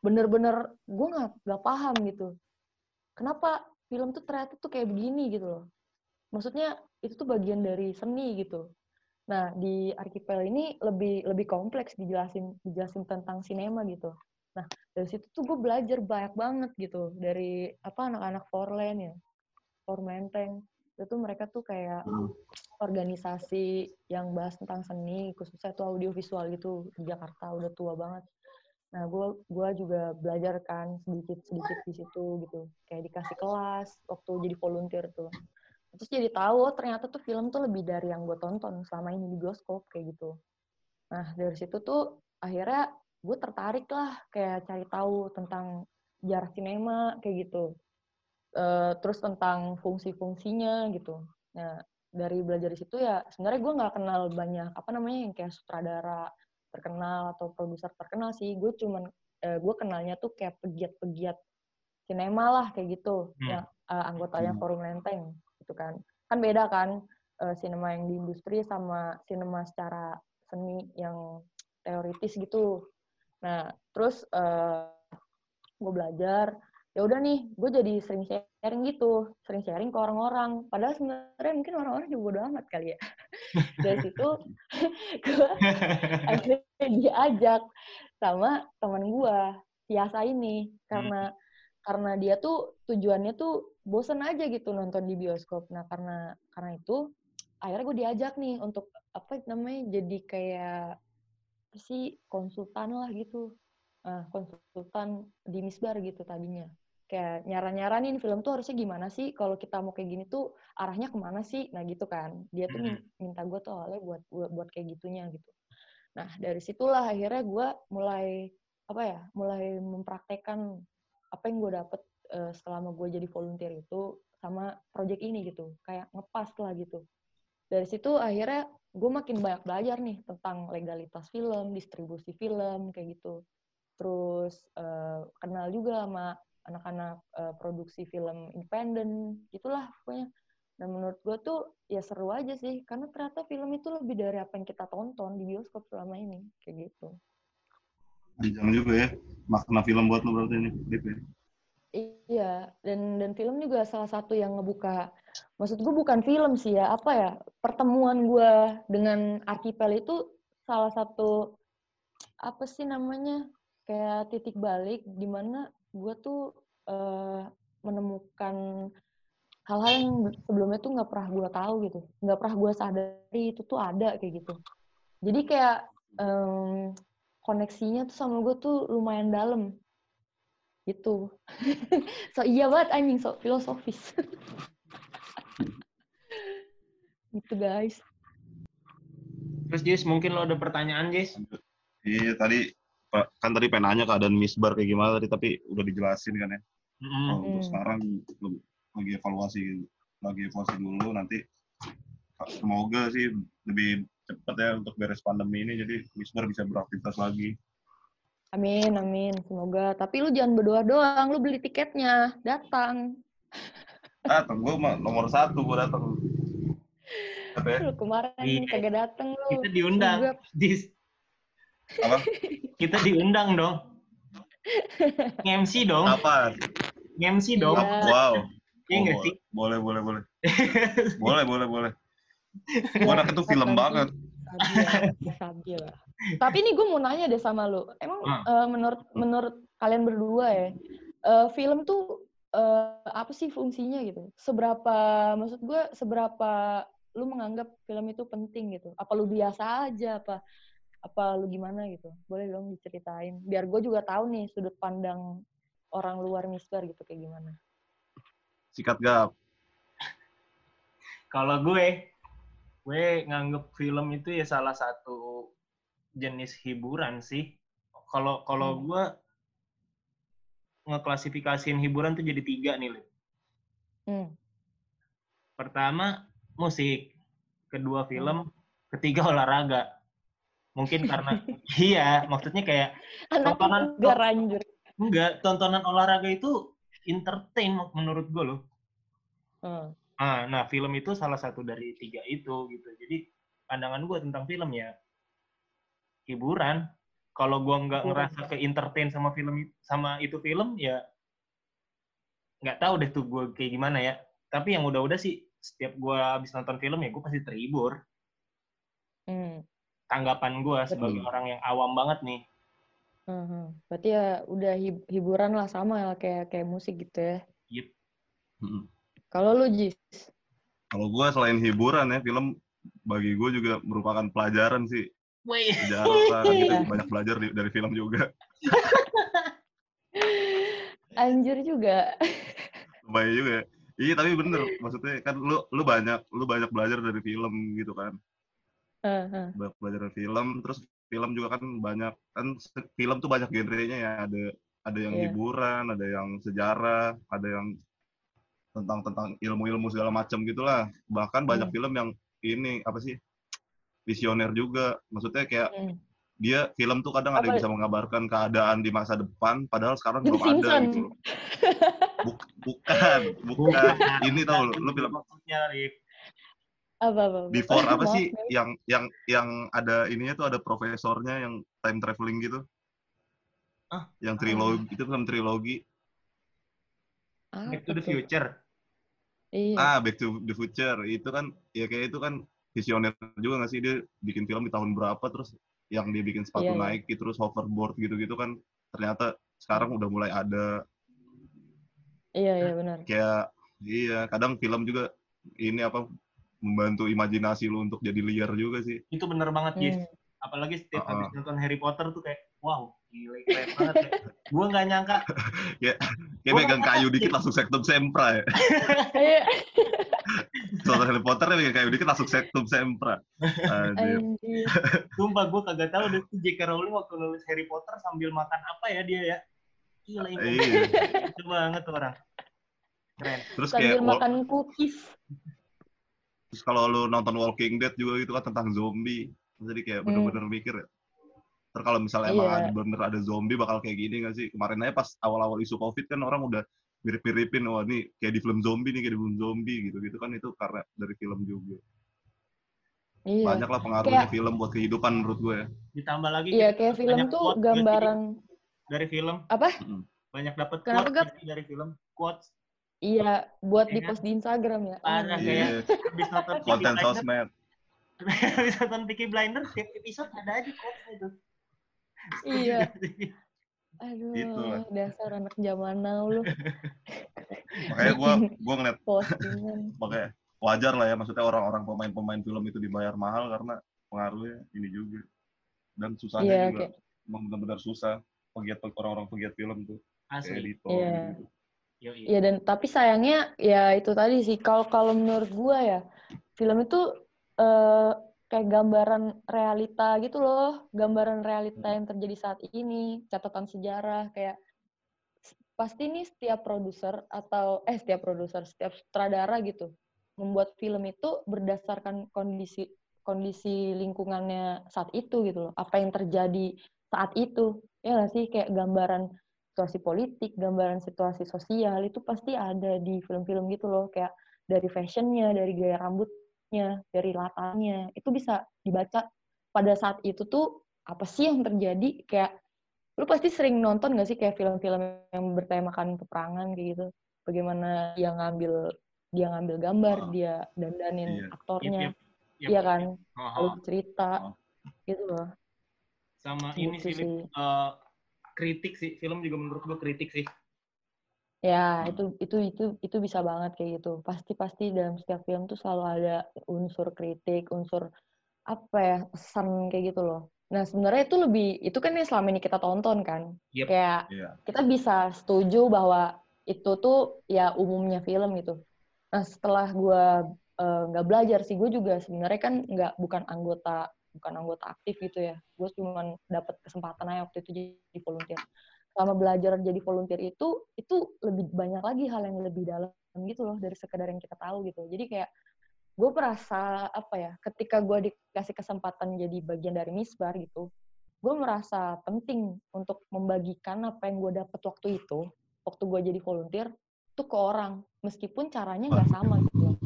S3: bener-bener gue nggak nggak paham gitu kenapa film tuh ternyata tuh kayak begini gitu loh. Maksudnya itu tuh bagian dari seni gitu. Nah di archipel ini lebih lebih kompleks dijelasin dijelasin tentang sinema gitu. Nah dari situ tuh gue belajar banyak banget gitu dari apa anak-anak Forland ya Formenteng. Itu mereka tuh kayak
S2: Hmm.
S3: organisasi yang bahas tentang seni khususnya tuh audiovisual gitu. Di Jakarta udah tua banget nah gue gua juga belajar kan sedikit sedikit di situ gitu. Kayak dikasih kelas waktu jadi volunteer tuh. Terus jadi tahu oh, ternyata tuh film tuh lebih dari yang gue tonton selama ini di bioskop kayak gitu. Nah dari situ tuh akhirnya gue tertarik lah kayak cari tahu tentang sejarah sinema kayak gitu. Eh, terus tentang fungsi-fungsinya gitu. Nah dari belajar di situ ya sebenarnya gue nggak kenal banyak apa namanya yang kayak sutradara terkenal atau produser terkenal sih gue cuman eh, gue kenalnya tuh kayak pegiat-pegiat sinema lah kayak gitu
S1: Hmm.
S3: yang eh, anggotanya
S2: Hmm.
S3: forum lenteng gitu kan kan beda kan eh, sinema yang di industri sama sinema secara seni yang teoritis gitu nah terus eh, gue belajar ya udah nih gue jadi sering sharing gitu sering sharing ke orang-orang. Padahal sebenarnya mungkin orang-orang juga bodo amat kali ya. Dari situ gue akhirnya diajak sama teman gue Tiasa ini karena karena dia tuh tujuannya tuh bosen aja gitu nonton di bioskop. Nah karena karena itu akhirnya gue diajak nih untuk apa namanya jadi kayak sih konsultan lah gitu. Ah konsultan di Misbar gitu tadinya kayak nyaran-nyaranin film tuh harusnya gimana sih? Kalau kita mau kayak gini tuh arahnya ke mana sih? Nah gitu kan. Dia tuh min- minta gue tuh awalnya buat buat, buat kayak gitunya gitu. Nah dari situlah akhirnya gue mulai apa ya mulai mempraktekkan apa yang gue dapet eh, selama gue jadi volunteer itu sama project ini gitu. Kayak ngepas lah gitu. Dari situ akhirnya gue makin banyak belajar nih tentang legalitas film distribusi film kayak gitu. Terus eh, kenal juga sama anak-anak eh, produksi film independen gitulah pokoknya dan menurut gue tuh ya seru aja sih karena ternyata film itu lebih dari apa yang kita tonton di bioskop selama ini kayak gitu
S2: Bijang juga ya. Makna film buat lu berarti ini. Dip, ya?
S3: Iya, dan dan film juga salah satu yang ngebuka, maksud gue bukan film sih ya, apa ya, pertemuan gue dengan Archipel itu salah satu, apa sih namanya, kayak titik balik di mana gue tuh eh, menemukan hal-hal yang sebelumnya tuh nggak pernah gue tahu gitu, nggak pernah gue sadari itu tuh ada kayak gitu. Jadi kayak em, koneksinya tuh sama gue tuh lumayan dalam gitu. so iya banget anjing, so filosofis. gitu guys.
S1: Terus Jis, mungkin lo ada pertanyaan Jis?
S2: Iya tadi kan tadi pengen nanya keadaan Misbar kayak gimana tadi tapi udah dijelasin kan ya.
S1: Mm-mm.
S2: Kalau untuk
S3: Hmm.
S2: sekarang lagi evaluasi lagi evaluasi dulu nanti semoga sih lebih cepat ya untuk beres pandemi ini jadi Misbar bisa beraktivitas lagi.
S3: Amin, amin. Semoga. Tapi lu jangan berdoa doang, lu beli tiketnya, datang.
S2: Datang gue mah nomor satu gue datang. Apa ya?
S3: Lu kemarin
S1: Iya.
S3: kagak datang lu.
S1: Kita diundang. Jis.
S2: Apa?
S1: Kita diundang dong. MC dong,
S2: Apa?
S1: MC dong.
S3: Iya.
S2: Wow.
S1: Iya nggak
S2: Oh,
S1: sih?
S2: Boleh, boleh, boleh. boleh, boleh, boleh. Gue anak itu film banget.
S3: Sabi lah. Tapi ini gue mau nanya deh sama lu. Emang
S1: Hmm.
S3: eh, menurut menurut kalian berdua ya, eh, film tuh eh, apa sih fungsinya gitu? Seberapa maksud gue seberapa lu menganggap film itu penting gitu? Apa lu biasa aja apa apa lu gimana gitu? Boleh dong diceritain. Biar gue juga tahu nih sudut pandang orang luar Misbar gitu kayak gimana.
S2: Sikat gap.
S1: Kalau gue, gue nganggep film itu ya salah satu jenis hiburan sih. Kalau kalau
S3: Hmm.
S1: gue ngeklasifikasiin hiburan tuh jadi tiga nih, Lip.
S3: Hmm.
S1: Pertama, musik. Kedua, film. Ketiga, olahraga. Mungkin karena, iya, maksudnya kayak,
S3: Anak
S1: Tontonan-
S3: gak ranjur.
S1: enggak, tontonan olahraga itu entertain menurut gue loh.
S3: Hmm.
S1: Ah, nah film itu salah satu dari tiga itu gitu. Jadi pandangan gue tentang film ya hiburan. Kalau gue nggak ngerasa ke entertain sama film sama itu film ya nggak tahu deh tuh gue kayak gimana ya. Tapi yang udah-udah sih setiap gue habis nonton film ya gue pasti terhibur.
S3: Hmm.
S1: Tanggapan gue sebagai
S2: Betul.
S1: orang yang awam banget nih.
S3: Mhm. Berarti ya udah hib- hiburan lah sama ya kayak kayak musik gitu ya.
S1: Yep.
S2: Mm.
S3: Kalau lu Jis,
S2: Kalau gue selain hiburan ya, film bagi gue juga merupakan pelajaran sih.
S1: Wih.
S2: Sejarah, kita
S3: Iya.
S2: banyak belajar di- dari film juga.
S3: anjir juga.
S2: Lumayan juga. Iya tapi bener, maksudnya kan lu lu banyak lu banyak belajar dari film gitu kan.
S3: Heeh.
S2: Banyak belajar dari film, terus film juga kan banyak kan film tuh banyak genrenya ya. Ada ada yang
S3: Iya.
S2: hiburan, ada yang sejarah, ada yang tentang tentang ilmu-ilmu segala macam gitulah. Bahkan banyak
S3: Hmm.
S2: film yang ini apa sih? visioner juga. Maksudnya kayak
S3: Hmm.
S2: dia film tuh kadang ada yang
S3: Apa?
S2: bisa mengabarkan keadaan di masa depan padahal sekarang belum ada gitu. loh. Buk- bukan, bukan. Ini tau lu, lu film
S1: maksudnya.
S3: Apa apa? apa.
S2: Before apa sih yang yang yang ada ininya tuh ada profesornya yang time traveling gitu.
S1: Ah,
S2: yang trilogi itu film trilogi.
S1: Back
S3: Apa
S1: to the? Future.
S3: Iya.
S2: Ah, Back to the Future. Itu kan ya kayak itu kan visioner juga nggak sih dia bikin film di tahun berapa terus yang dia bikin sepatu
S3: Iya, iya.
S2: Nike terus hoverboard gitu-gitu kan ternyata sekarang udah mulai ada
S3: Iya iya benar.
S2: kayak iya kadang film juga ini apa membantu imajinasi lu untuk jadi liar juga sih
S1: Itu bener banget, Jis.
S3: Hmm.
S1: apalagi setiap
S2: Uh-uh.
S1: habis nonton Harry Potter tuh kayak wow gila keren banget ya gue nggak nyangka
S2: Kayak
S1: Gua
S2: megang kayu dikit langsung sektum sempra ya.
S3: Iya.
S2: Soal Harry Potter ya megang kayu dikit langsung sektum sempra. Anjir.
S1: Sumpah gue kagak tahu deh tuh J.K. Rowling waktu nulis Harry Potter sambil makan apa ya dia ya gila ini
S2: Iya.
S1: itu banget tuh orang keren
S2: Terus kayak
S3: Sambil
S2: wal-
S3: makan cookies.
S2: Terus kalau lu nonton Walking Dead juga itu kan tentang zombie. Jadi kayak
S3: Hmm.
S2: bener-bener mikir ya. Terus kalau misalnya emang
S3: Iya.
S2: ada bener ada zombie bakal kayak gini gak sih? Kemarin aja pas awal-awal isu Covid kan orang udah mirip-miripin wah ini kayak di film zombie nih kayak di film zombie gitu-gitu kan itu karena dari film juga.
S3: Iya.
S2: Banyak lah pengaruhnya
S3: Kayak-
S2: film buat kehidupan menurut gue ya.
S1: ditambah lagi
S3: Iya, kayak film tuh gambaran
S1: dari film
S3: apa?
S1: Banyak dapat
S3: Kenapa,
S1: quotes dari film quotes
S3: Iya, buat
S1: Iya
S3: di
S1: kan?
S3: post di Instagram ya.
S1: Parah, kayak-
S2: Iya,
S1: habis nonton
S2: konten sosmed.
S1: habis nonton Peaky Blinders tiap episode ada aja quotes itu
S3: Iya. Aduh,
S2: Gitu lah.
S3: dasar anak zaman now lu.
S2: Makanya gue gue ngeliat
S3: Postingan.
S2: makanya wajar lah ya maksudnya orang-orang pemain-pemain film itu dibayar mahal karena pengaruhnya ini juga dan susahnya
S3: Iya,
S2: juga
S3: kayak
S2: emang benar-benar susah pegiat orang-orang pegiat film tuh
S1: asli
S2: editor
S3: Iya.
S2: gitu.
S3: Iya dan tapi sayangnya ya itu tadi sih kalau kalau menurut gua ya film itu eh, kayak gambaran realita gitu loh, gambaran realita
S2: Hmm.
S3: yang terjadi saat ini, catatan sejarah kayak pasti nih setiap produser atau eh setiap produser, setiap sutradara gitu membuat film itu berdasarkan kondisi kondisi lingkungannya saat itu gitu loh, apa yang terjadi saat itu. Ya nggak sih? Kayak gambaran situasi politik, gambaran situasi sosial itu pasti ada di film-film gitu loh, kayak dari fashionnya, dari gaya rambutnya, dari latarnya, itu bisa dibaca pada saat itu tuh apa sih yang terjadi, kayak lu pasti sering nonton gak sih kayak film-film yang bertemakan peperangan kayak gitu, bagaimana dia ngambil dia ngambil gambar,
S2: Ah.
S3: dia dandanin
S2: Iya.
S3: aktornya,
S1: Yep, yep,
S3: iya
S1: yep.
S3: kan,
S1: Oh,
S3: lalu
S1: oh.
S3: cerita,
S2: Oh.
S3: gitu loh.
S1: sama ini
S3: Gitu
S1: sih Lip.
S3: sih.
S1: Kritik sih film juga menurut gua kritik sih
S3: Ya, itu itu itu itu bisa banget kayak gitu. Pasti-pasti dalam setiap film tuh selalu ada unsur kritik, unsur apa ya, pesan kayak gitu loh. Nah, sebenarnya itu lebih itu kan yang selama ini kita tonton kan.
S1: Yep.
S3: Kayak
S2: Iya.
S3: kita bisa setuju bahwa itu tuh ya umumnya film gitu. Nah, setelah gua eh, nggak belajar sih, gue juga sebenarnya kan nggak bukan anggota bukan anggota aktif gitu ya. Gue cuma dapat kesempatan aja waktu itu jadi volunteer. Selama belajar jadi volunteer itu itu lebih banyak lagi hal yang lebih dalam gitu loh dari sekedar yang kita tahu gitu. Jadi kayak gue merasa apa ya, ketika gue dikasih kesempatan jadi bagian dari misbar gitu, gue merasa penting untuk membagikan apa yang gue dapat waktu itu, waktu gue jadi volunteer, itu ke orang, meskipun caranya nggak sama gitu loh.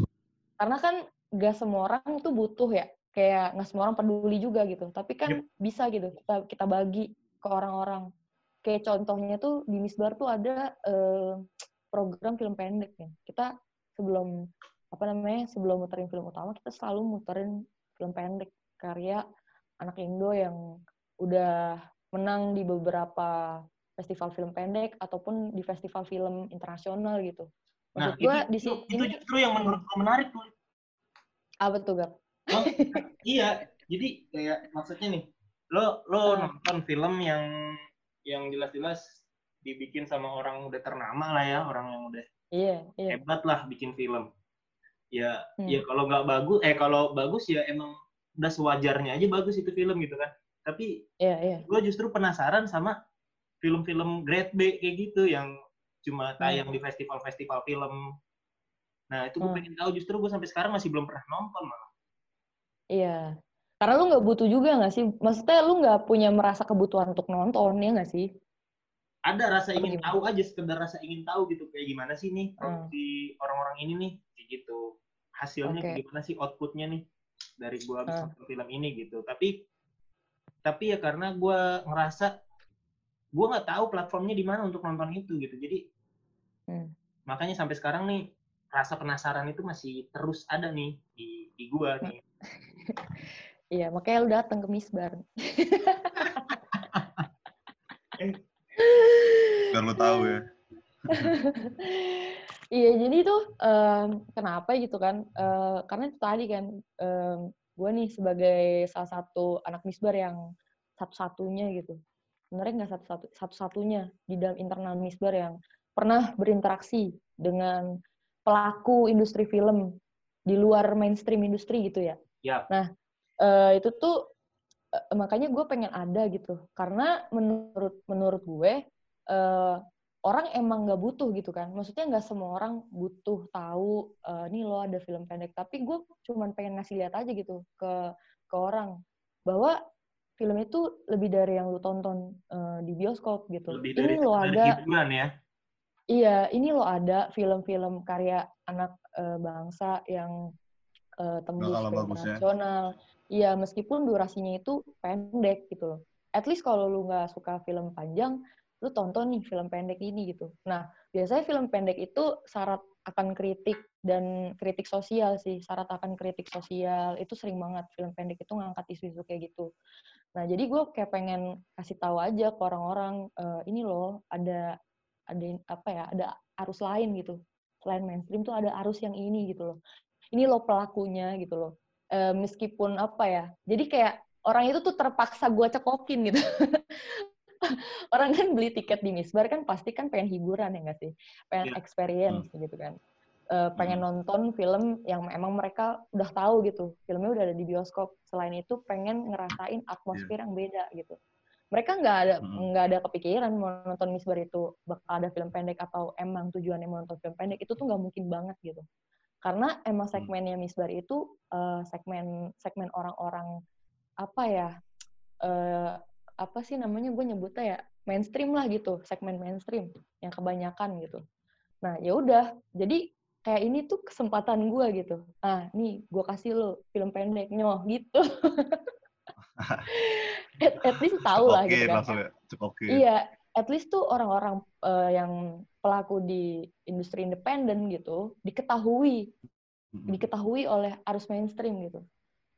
S3: Karena kan nggak semua orang tuh butuh ya, kayak nggak semua orang peduli juga gitu. Tapi kan bisa gitu kita kita bagi ke orang-orang. Kayak contohnya tuh di Misbar tuh ada eh, program film pendek ya. Kita sebelum apa namanya sebelum muterin film utama kita selalu muterin film pendek karya anak Indo yang udah menang di beberapa festival film pendek ataupun di festival film internasional gitu.
S1: nah
S3: Maksud
S1: itu,
S3: gua di
S1: itu,
S3: sini
S1: itu justru yang menurut gua menarik tuh
S3: apa tuh Gap?
S1: Iya jadi kayak maksudnya nih lo lo
S3: Ah.
S1: nonton film yang yang jelas-jelas dibikin sama orang udah ternama lah ya orang yang udah
S3: Iya, iya.
S1: hebat lah bikin film ya
S3: Hmm.
S1: ya kalau nggak bagus eh kalau bagus ya emang udah sewajarnya aja bagus itu film gitu kan tapi
S3: Iya, iya.
S1: gue justru penasaran sama film-film grade B kayak gitu yang cuma tayang di festival-festival film nah itu gue
S3: Hmm.
S1: pengen tahu justru gue sampai sekarang masih belum pernah nonton malah
S3: Iya. Karena lu nggak butuh juga nggak sih? Maksudnya lu nggak punya merasa kebutuhan untuk nonton, ya nggak sih?
S1: ada rasa ingin
S3: gimana?
S1: tahu aja sekedar rasa ingin tahu gitu kayak gimana sih nih
S3: Hmm.
S1: produksi orang-orang ini nih kayak gitu hasilnya
S3: Oke.
S1: kayak gimana sih outputnya nih dari gua habis
S3: Hmm.
S1: nonton film ini gitu tapi tapi ya karena gua ngerasa gua nggak tahu platformnya di mana untuk nonton itu gitu jadi
S3: Hmm.
S1: makanya sampai sekarang nih rasa penasaran itu masih terus ada nih di di gua nih
S3: Iya, makanya lu datang ke Misbar.
S2: biar lu tahu ya
S3: Iya, jadi tuh em, kenapa gitu kan? Eh, karena itu tadi kan, gue gue nih sebagai salah satu anak misbar yang satu-satunya gitu sebenarnya nggak satu-satu satu-satunya di dalam internal misbar yang pernah berinteraksi dengan pelaku industri film di luar mainstream industri gitu ya.
S1: Yap.
S3: Nah uh, itu tuh uh, makanya gue pengen ada gitu. Karena menurut menurut gue uh, orang emang nggak butuh gitu kan. Maksudnya nggak semua orang butuh tahu uh, nih lo ada film pendek. Tapi gue cuman pengen ngasih lihat aja gitu ke ke orang bahwa film itu lebih dari yang lo tonton uh, di bioskop gitu.
S1: Lebih dari,
S3: ini lo ada
S1: hiburan ya.
S3: Iya ini lo ada film-film karya anak uh, bangsa yang uh, tembus ke internasional iya meskipun durasinya itu pendek gitu loh at least kalau lu nggak suka film panjang lu tonton nih film pendek ini gitu. Nah, biasanya film pendek itu syarat akan kritik dan kritik sosial sih, syarat akan kritik sosial itu sering banget film pendek itu ngangkat isu-isu kayak gitu. Nah, jadi gue kayak pengen kasih tahu aja ke orang-orang e, ini loh ada ada apa ya, ada arus lain gitu. Selain mainstream tuh ada arus yang ini gitu loh. Ini loh pelakunya gitu loh. E, meskipun apa ya, jadi kayak orang itu tuh terpaksa gue cekokin gitu. orang kan beli tiket di Misbar kan pasti kan pengen hiburan ya nggak sih? Pengen yeah. experience hmm. gitu kan. Uh, pengen hmm. nonton film yang emang mereka udah tahu gitu. Filmnya udah ada di bioskop. Selain itu pengen ngerasain atmosfer yeah. yang beda gitu. Mereka nggak ada hmm. nggak hmm. ada kepikiran mau nonton Misbar itu bakal ada film pendek atau emang tujuannya mau nonton film pendek itu tuh nggak mungkin banget gitu. Karena emang hmm. segmennya Misbar itu uh, segmen segmen orang-orang apa ya uh, apa sih namanya gue nyebutnya ya mainstream lah gitu segmen mainstream yang kebanyakan gitu nah ya udah jadi kayak ini tuh kesempatan gue gitu ah nih gue kasih lo film pendek nyoh gitu at, at least tahu lah gitu kan ya. iya at least tuh orang-orang uh, yang pelaku di industri independen gitu diketahui. Diketahui oleh arus mainstream gitu.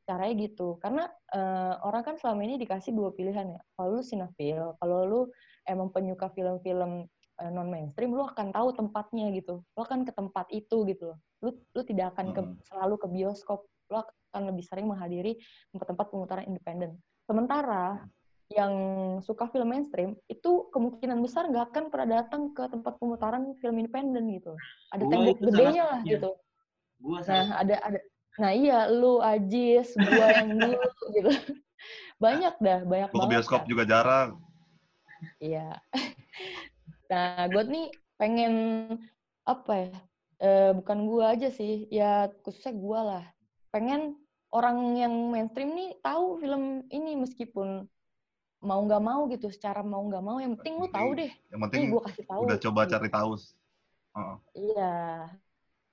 S3: Caranya gitu. Karena uh, orang kan selama ini dikasih dua pilihan ya. Kalau lu sinetron kalau lu emang penyuka film-film uh, eh, non mainstream lu akan tahu tempatnya gitu. Lu akan ke tempat itu gitu loh. Lu lu tidak akan ke, selalu ke bioskop. Lu akan lebih sering menghadiri tempat-tempat pemutaran independen. Sementara yang suka film mainstream itu kemungkinan besar nggak akan pernah datang ke tempat pemutaran film independen gitu ada tembok gedenya lah ya. gitu gua nah ada ada Nah iya, lu Ajis, gua yang dulu gitu. Banyak dah, banyak
S2: lu banget. bioskop kan. juga jarang.
S3: Iya. Nah, gue nih pengen apa ya? E, bukan gua aja sih, ya khususnya gua lah. Pengen orang yang mainstream nih tahu film ini meskipun mau nggak mau gitu, secara mau nggak mau, yang penting lu tahu deh.
S2: Yang penting gue kasih tahu. Udah coba gitu. cari tahu.
S3: Uh. Iya.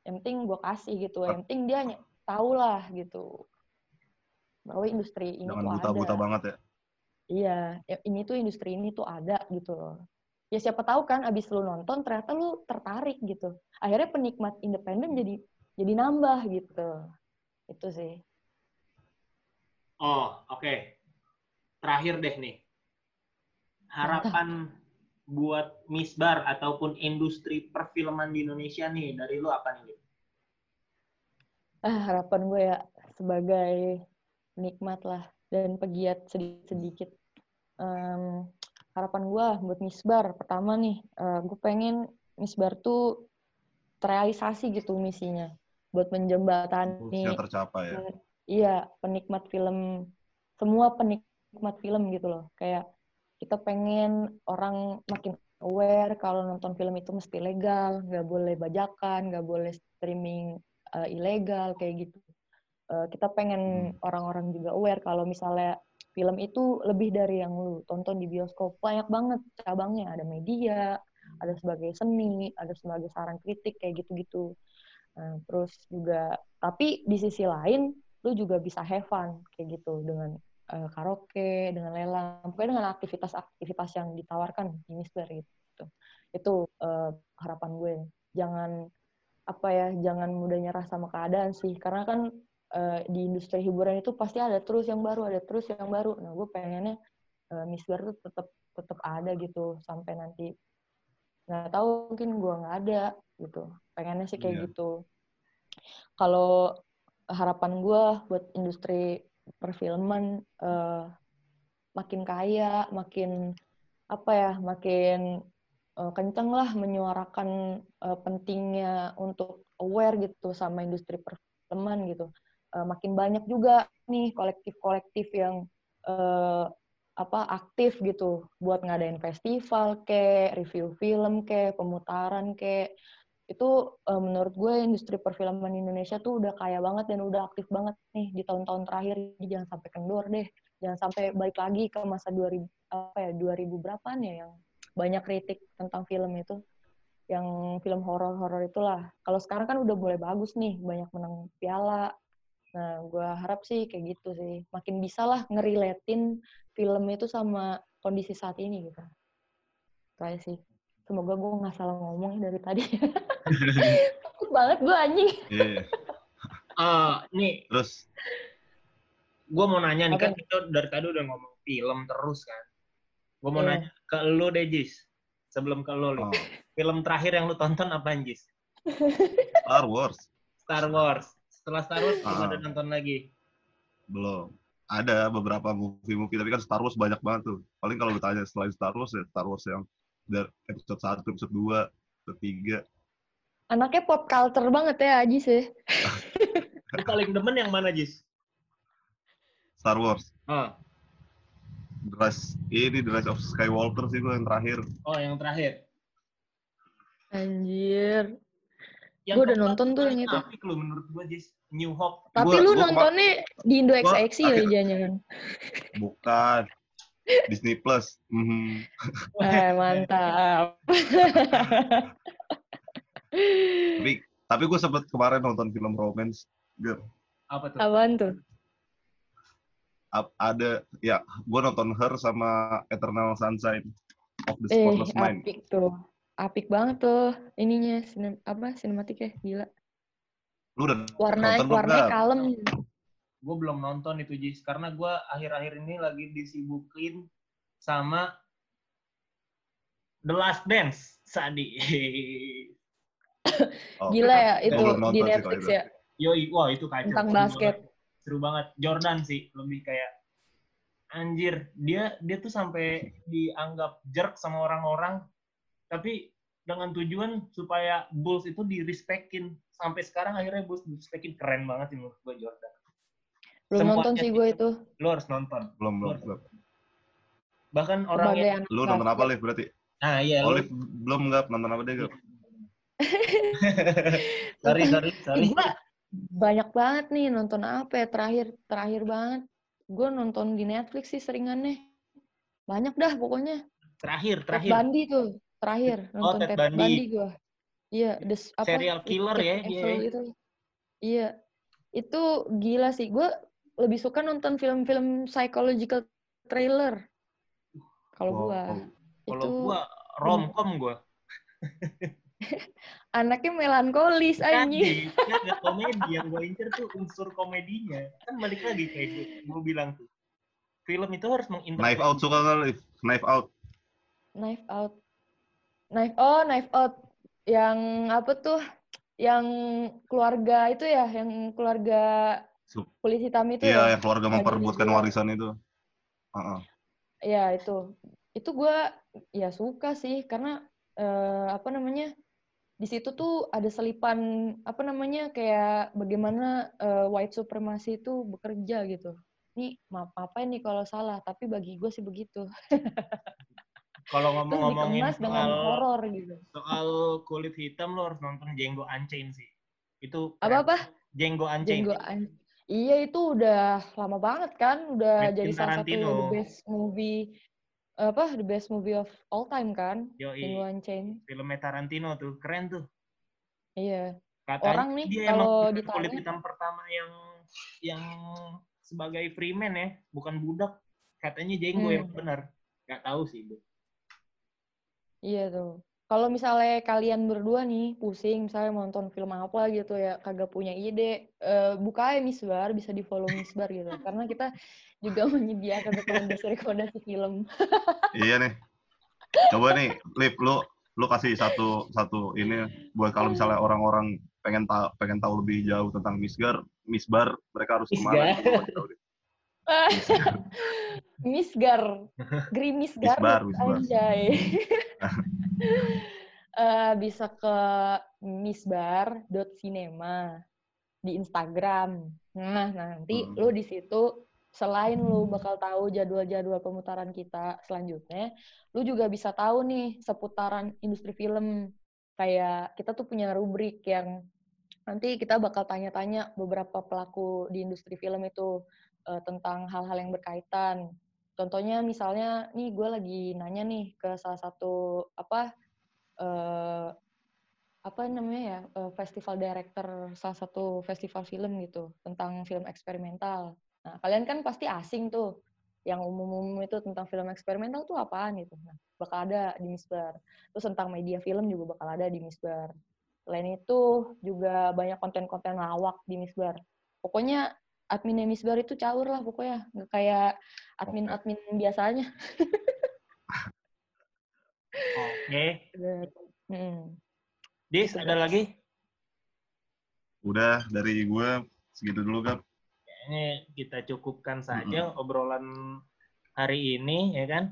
S3: Yang penting gue kasih gitu. Yang penting dia tahu lah gitu bahwa industri ini
S2: Jangan
S3: tuh
S2: buta, ada. buta banget ya.
S3: Iya, ya, ini tuh industri ini tuh ada gitu loh. Ya siapa tahu kan abis lu nonton ternyata lu tertarik gitu. Akhirnya penikmat independen jadi jadi nambah gitu. Itu sih.
S1: Oh, oke. Okay. Terakhir deh nih. Harapan buat Misbar ataupun industri perfilman di Indonesia nih dari lu apa nih?
S3: ah, harapan gue ya sebagai nikmat lah dan pegiat sedikit-sedikit. Um, harapan gue buat Misbar pertama nih, uh, gue pengen Misbar tuh terrealisasi gitu misinya buat menjembatani.
S2: tercapai ya.
S3: Iya, penikmat film, semua penikmat film gitu loh. Kayak kita pengen orang makin aware kalau nonton film itu mesti legal, nggak boleh bajakan, nggak boleh streaming uh, ilegal kayak gitu. Uh, kita pengen hmm. orang-orang juga aware kalau misalnya film itu lebih dari yang lu tonton di bioskop. Banyak banget cabangnya. Ada media, ada sebagai seni, ada sebagai saran kritik kayak gitu-gitu. Nah, terus juga, tapi di sisi lain, lu juga bisa have fun kayak gitu dengan uh, karaoke, dengan lelang, pokoknya dengan aktivitas-aktivitas yang ditawarkan di Mister gitu. Itu uh, harapan gue. Jangan apa ya jangan mudah nyerah sama keadaan sih karena kan uh, di industri hiburan itu pasti ada terus yang baru ada terus yang baru nah gue pengennya uh, Miss Bar tuh tetap tetap ada gitu sampai nanti nggak tahu mungkin gue nggak ada gitu pengennya sih kayak yeah. gitu kalau harapan gue buat industri perfilman uh, makin kaya, makin apa ya, makin uh, kenceng lah menyuarakan uh, pentingnya untuk aware gitu sama industri perfilman gitu. Uh, makin banyak juga nih kolektif-kolektif yang uh, apa aktif gitu buat ngadain festival ke review film ke pemutaran ke itu uh, menurut gue industri perfilman Indonesia tuh udah kaya banget dan udah aktif banget nih di tahun-tahun terakhir. Jangan sampai kendor deh. Jangan sampai balik lagi ke masa 2000 apa ya 2000 berapaan ya yang banyak kritik tentang film itu. Yang film horor-horor itulah. Kalau sekarang kan udah mulai bagus nih banyak menang piala. Nah gue harap sih kayak gitu sih. Makin bisa lah ngeriletin film itu sama kondisi saat ini gitu. Kayak sih Semoga gue nggak salah ngomong dari tadi. Takut banget gue anjing.
S1: Iya. Yeah. uh, nih.
S2: Terus.
S1: Gue mau nanya nih, kan kita dari tadi udah ngomong film terus kan. Gue mau yeah. nanya ke lu deh, Jis. Sebelum ke lu, oh. film terakhir yang lu tonton apa, Jis?
S2: Star Wars.
S1: Star Wars. Setelah Star Wars, belum ada nonton lagi?
S2: Belum. Ada beberapa movie-movie, tapi kan Star Wars banyak banget tuh. Paling kalau ditanya selain Star Wars, ya Star Wars yang dari episode 1, episode 2, episode 3.
S3: Anaknya pop culture banget ya, Ajis ya.
S1: Lu paling demen yang mana, Jis?
S2: Star Wars.
S1: Ah.
S2: The Rise, ini The Rise of Skywalker sih gue yang terakhir.
S1: Oh, yang terakhir.
S3: Anjir. Gue udah nonton tuh yang itu.
S1: Apik lu menurut gue, Jis. New Hope.
S3: Tapi gua, lu gua nontonnya di Indo XX ya, jangan-jangan.
S2: Bukan. Disney Plus. Mm -hmm.
S3: eh, mantap.
S2: tapi tapi gue sempet kemarin nonton film romance. Girl.
S1: Apa tuh?
S3: Apaan tuh?
S2: ada ya gue nonton Her sama Eternal Sunshine of the
S3: Spotless eh, Mind. Apik tuh. Apik banget tuh ininya sinem, apa sinematiknya gila.
S2: Lu udah
S3: warna
S2: nonton
S3: warnanya kalem
S1: gue belum nonton itu Jis karena gue akhir-akhir ini lagi disibukin sama The Last Dance Sadi.
S3: oh, Gila ya itu di Netflix ya.
S1: Yoi, wah itu kacau.
S3: Tentang basket.
S1: Banget. Seru banget. Jordan sih lebih kayak anjir dia dia tuh sampai dianggap jerk sama orang-orang tapi dengan tujuan supaya Bulls itu di respectin sampai sekarang akhirnya Bulls di respectin keren banget sih menurut gue Jordan
S3: belum nonton sih gue itu.
S1: Lu harus nonton.
S2: Belum, belum, belum.
S1: Bahkan orang yang...
S2: Lu nonton apa, Liv, berarti?
S1: Ah, iya.
S2: Oh, Liv, belum nggak nonton apa deh, Gap?
S1: sorry, sorry, sorry.
S3: banyak banget nih nonton apa ya terakhir terakhir banget gue nonton di Netflix sih seringannya banyak dah pokoknya
S1: terakhir terakhir
S3: Ted Bundy tuh terakhir
S1: oh, nonton oh, Ted, Ted Bundy, Bundy
S3: gue iya the apa
S1: serial killer ya dia ya.
S3: itu iya itu gila sih gue lebih suka nonton film-film psychological trailer kalau wow. gue
S1: kalau gue romcom gue
S3: anaknya melankolis anjing.
S1: kan komedi yang gue incer tuh unsur komedinya. Kan balik lagi kayak gue bilang tuh. Film itu harus menginterpretasi.
S2: Knife out suka kali knife out.
S3: Knife out. Knife oh knife out. Yang apa tuh? Yang keluarga itu ya, yang keluarga kulit hitam itu
S2: iya, ya. yang keluarga memperebutkan warisan itu.
S3: Uh-uh. Iya, itu. Itu gue ya suka sih, karena uh, apa namanya, di situ tuh ada selipan, apa namanya, kayak bagaimana uh, white supremacy itu bekerja gitu. Ini maaf apa ini kalau salah, tapi bagi gue sih begitu.
S1: Kalau ngomong-ngomongin
S3: soal horor gitu.
S1: Soal kulit hitam lo harus nonton Django Unchained sih. Itu
S3: apa apa?
S1: Django Unchained.
S3: Un Iya itu udah lama banget kan, udah Quentin jadi salah satu the best movie apa the best movie of all time kan?
S1: Yo, Django Unchained. Filmnya Tarantino tuh keren tuh.
S3: Iya.
S1: Katanya Orang nih dia kalau di kulit hitam pertama yang yang sebagai freeman ya, bukan budak. Katanya Django hmm. yang benar. Gak tahu sih itu.
S3: Iya tuh. Kalau misalnya kalian berdua nih pusing misalnya mau nonton film apa gitu ya kagak punya ide, uh, buka aja Misbar, bisa di follow Misbar gitu. Karena kita juga menyediakan rekomendasi-rekomendasi film.
S2: iya nih. Coba nih, Lip, lu lu kasih satu satu ini buat kalau misalnya orang-orang pengen tahu pengen tahu lebih jauh tentang Misgar, Misbar, mereka harus ke mana?
S3: Misgar. Grimis
S2: Misbar.
S3: anjay. Eh, bisa ke misbar.cinema di Instagram. Nah, nanti
S2: Hmm.
S3: lu di situ selain lu bakal tahu jadwal-jadwal pemutaran kita selanjutnya, lu juga bisa tahu nih seputaran industri film. Kayak kita tuh punya rubrik yang nanti kita bakal tanya-tanya beberapa pelaku di industri film itu eh, tentang hal-hal yang berkaitan. Contohnya misalnya nih gue lagi nanya nih ke salah satu apa eh, apa namanya ya eh, festival director salah satu festival film gitu tentang film eksperimental. Nah kalian kan pasti asing tuh yang umum-umum itu tentang film eksperimental tuh apaan gitu. Nah bakal ada di Misbar. Terus tentang media film juga bakal ada di Misbar. Selain itu juga banyak konten-konten lawak di Misbar. Pokoknya adminnya Misbar itu caur lah pokoknya. Nggak kayak admin-admin biasanya.
S1: Oke.
S3: Hmm.
S1: Dis,
S3: Gitu,
S1: ada lagi?
S2: Udah dari gue segitu dulu kan.
S1: Ini kita cukupkan saja obrolan hari ini, ya kan?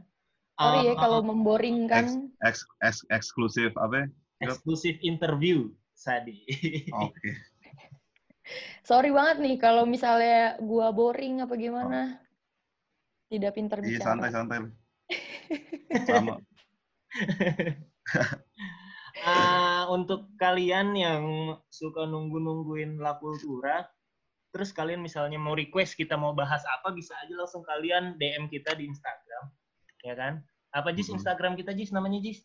S3: Sorry ya
S1: Eh,
S3: kalau memboringkan.
S2: Eks, eks, eksklusif apa? ya?
S1: eksklusif interview, Sadi.
S2: Oke.
S3: Sorry banget nih kalau misalnya gua boring apa gimana. Tidak pintar
S2: Iya
S3: bicara.
S2: santai santai. Sama.
S1: Ah, untuk kalian yang suka nunggu-nungguin La Cultura, terus kalian misalnya mau request kita mau bahas apa, bisa aja langsung kalian DM kita di Instagram, ya kan? Apa Jis
S2: Mhm.
S1: Instagram kita Jis namanya Jis?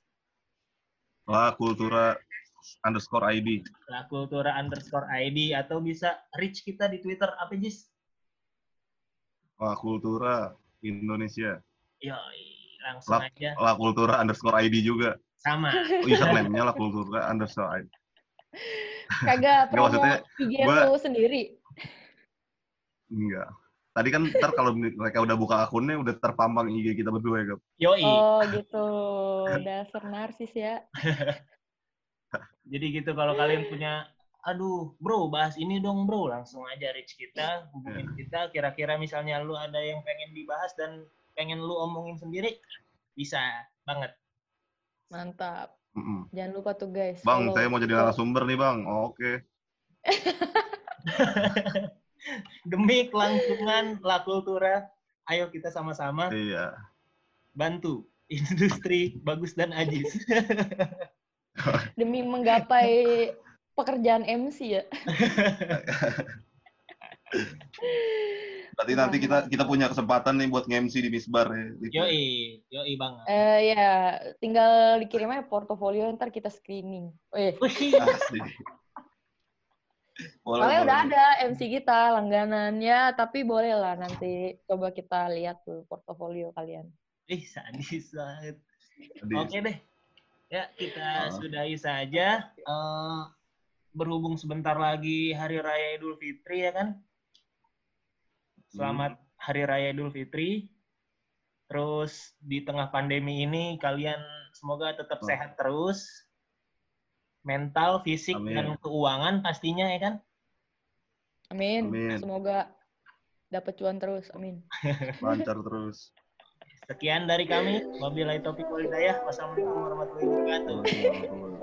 S2: La Kultura underscore ID.
S1: La Cultura underscore ID atau bisa reach kita di Twitter apa Jis?
S2: La Kultura Indonesia.
S1: Yoi, langsung
S2: La,
S1: aja
S2: La Kultura underscore ID juga.
S1: sama.
S2: Username-nya La Kultura underscore ID.
S3: Kagak promo
S2: maksudnya
S3: IG
S2: gua-
S3: lu sendiri.
S2: Enggak. Tadi kan ntar kalau mereka udah buka akunnya udah terpampang IG kita berdua ya, Gap.
S1: Yoi.
S3: Oh gitu. Dasar narsis ya.
S1: Jadi gitu kalau kalian punya aduh bro bahas ini dong bro langsung aja reach kita hubungin kita kira-kira misalnya lu ada yang pengen dibahas dan pengen lu omongin sendiri bisa banget
S3: Mantap.
S2: Mm-mm.
S3: Jangan lupa tuh guys.
S2: Bang,
S3: follow-
S2: saya mau jadi narasumber nih, Bang. Oke.
S1: demi kelangsungan La Cultura ayo kita sama-sama
S2: Iya.
S1: bantu industri bagus dan ajis
S3: demi menggapai pekerjaan MC ya.
S2: Berarti nanti kita kita punya kesempatan nih buat nge-MC di Misbar ya. Gitu.
S1: yoi yoi banget
S3: Eh ya, tinggal dikirim aja portofolio ntar kita screening. Eh,
S1: Wih,
S2: Asik. Boleh,
S3: soalnya udah
S2: boleh.
S3: ada MC kita langganannya, tapi boleh lah nanti coba kita lihat tuh portofolio kalian.
S1: ih sadis banget Oke deh. Ya, kita
S2: Ah.
S1: sudahi saja. Eh, berhubung sebentar lagi Hari Raya Idul Fitri ya kan? Selamat Hari Raya Idul Fitri. Terus di tengah pandemi ini kalian semoga tetap
S2: Ah.
S1: sehat terus. Mental, fisik,
S2: Amin.
S1: dan keuangan pastinya ya kan?
S3: Amin.
S2: Amin.
S3: Semoga dapat cuan terus. Amin.
S2: lancar terus.
S1: Sekian dari kami. Wabillahi taufiq wal hidayah. Wassalamualaikum warahmatullahi wabarakatuh.